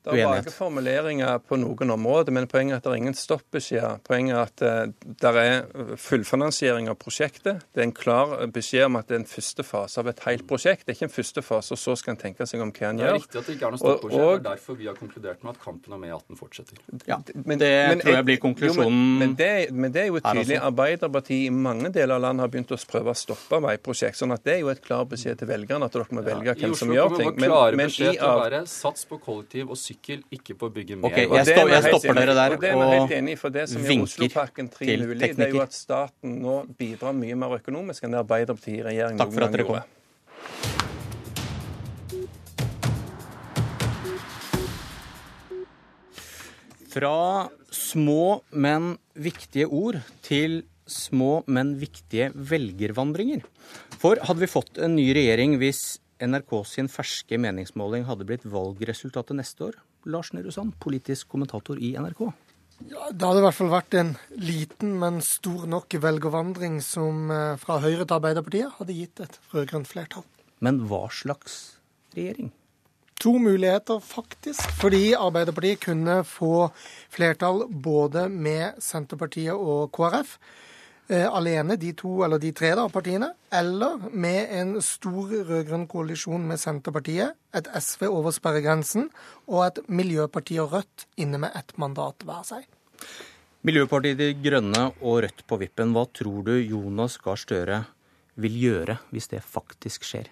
det er vage formuleringer på noen områder, men poenget er at det er ingen stoppbeskjed. Poenget er at uh, det er fullfinansiering av prosjektet. Det er en klar beskjed om at det er en første fase av et helt prosjekt. Det er ikke en første fase, og så skal en tenke seg om hva en gjør. Det er riktig at det ikke er noen stoppbeskjed. Og, og, det er derfor vi har konkludert med at kampen om E18 fortsetter. Ja, men, det men, tror jeg blir konklusjonen. Jo, men, men, det, men, det, er jo et tydelig Arbeiderpartiet i mange deler av landet har begynt å prøve å stoppe veiprosjekt. sånn at det er jo et klar beskjed til velgerne at dere må velge ja, hvem som gjør ting. I Oslo kommer vår klare beskjed til å være sats på kollektiv og sykkel, ikke på å bygge mer. Okay, jeg, stå, jeg stopper dere der og, og enig for det som Oslopakken 3 mulig, det er jo at staten nå bidrar mye mer økonomisk enn det Arbeiderpartiet i regjering Takk for at dere kom. Fra små, men viktige ord til små, men viktige velgervandringer. For hadde vi fått en ny regjering hvis NRK sin ferske meningsmåling hadde blitt valgresultatet neste år? Lars Nehru Sand, politisk kommentator i NRK. Ja, Det hadde i hvert fall vært en liten, men stor nok velgervandring som eh, fra Høyre til Arbeiderpartiet hadde gitt et rød-grønt flertall. Men hva slags regjering? To muligheter, faktisk. Fordi Arbeiderpartiet kunne få flertall både med Senterpartiet og KrF. Eh, alene, de to eller de tre da, partiene, eller med en stor rød-grønn koalisjon med Senterpartiet, et SV over sperregrensen og et Miljøparti og Rødt inne med ett mandat hver seg. Miljøpartiet De Grønne og Rødt på vippen. Hva tror du Jonas Gahr Støre vil gjøre hvis det faktisk skjer?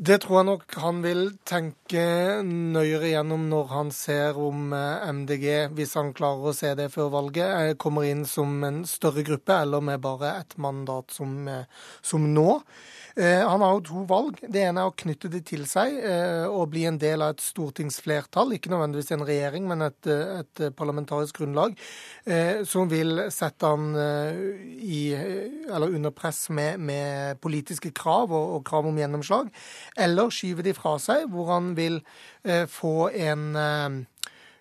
Det tror jeg nok han vil tenke nøyere gjennom når han ser om eh, MDG, hvis han klarer å se det før valget, eh, kommer inn som en større gruppe eller med bare et mandat som, eh, som nå. Eh, han har jo to valg. Det ene er å knytte det til seg eh, og bli en del av et stortingsflertall. Ikke nødvendigvis en regjering, men et, et parlamentarisk grunnlag. Eh, som vil sette han i, eller under press med, med politiske krav og, og, krav om gjennomslag. Eller skyve de fra seg, hvor han vil få en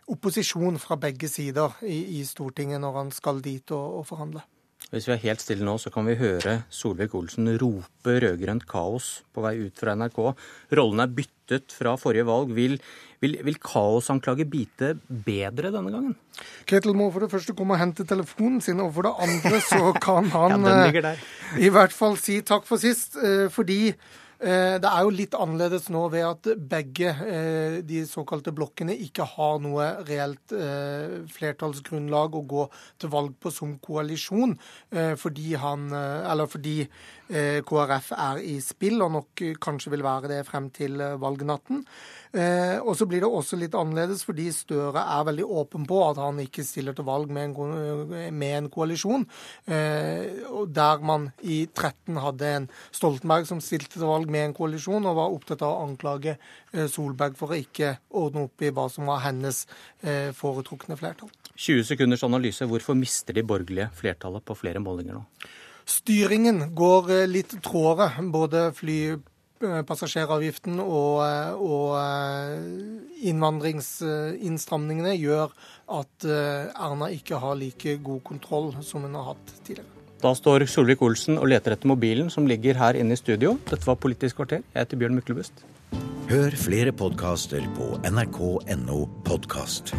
opposisjon fra begge sider i, i Stortinget når han skal dit og, og forhandle. Hvis vi er helt stille nå, så kan vi høre Solvik-Olsen rope rød-grønt kaos på vei ut fra NRK. Rollen er byttet fra forrige valg. Vil, vil, vil kaosanklage bite bedre denne gangen? Ketil må for det første komme og hente telefonen sin, og for det andre så kan han ja, i hvert fall si takk for sist. Eh, fordi Eh, det er jo litt annerledes nå ved at begge eh, de såkalte blokkene ikke har noe reelt eh, flertallsgrunnlag å gå til valg på som koalisjon, fordi, han, fordi KrF er i spill, og nok kanskje vil være det frem til valgnatten. Eh, og så blir det også litt annerledes fordi Støre er veldig åpen på at han ikke stiller til valg med en, med en koalisjon. Eh, der man i 13 hadde en Stoltenberg som stilte til valg med en koalisjon, og var opptatt av å anklage eh, Solberg for å ikke ordne opp i hva som var hennes foretrukne flertall. 20 sekunders analyse. Hvorfor mister de borgerlige flertallet på flere målinger nå? Styringen går litt tråere. Både fly Eh, passasjeravgiften og, eh, og eh, innvandringsinnstramningene gjør at Erna ikke har like god kontroll som hun har hatt tidligere. Da står Solvik-Olsen og leter etter mobilen som ligger her inne i studio. Dette var Politisk kvarter. Jeg heter Bjørn Myklebust. Hør flere podkaster på nrk.no podkast.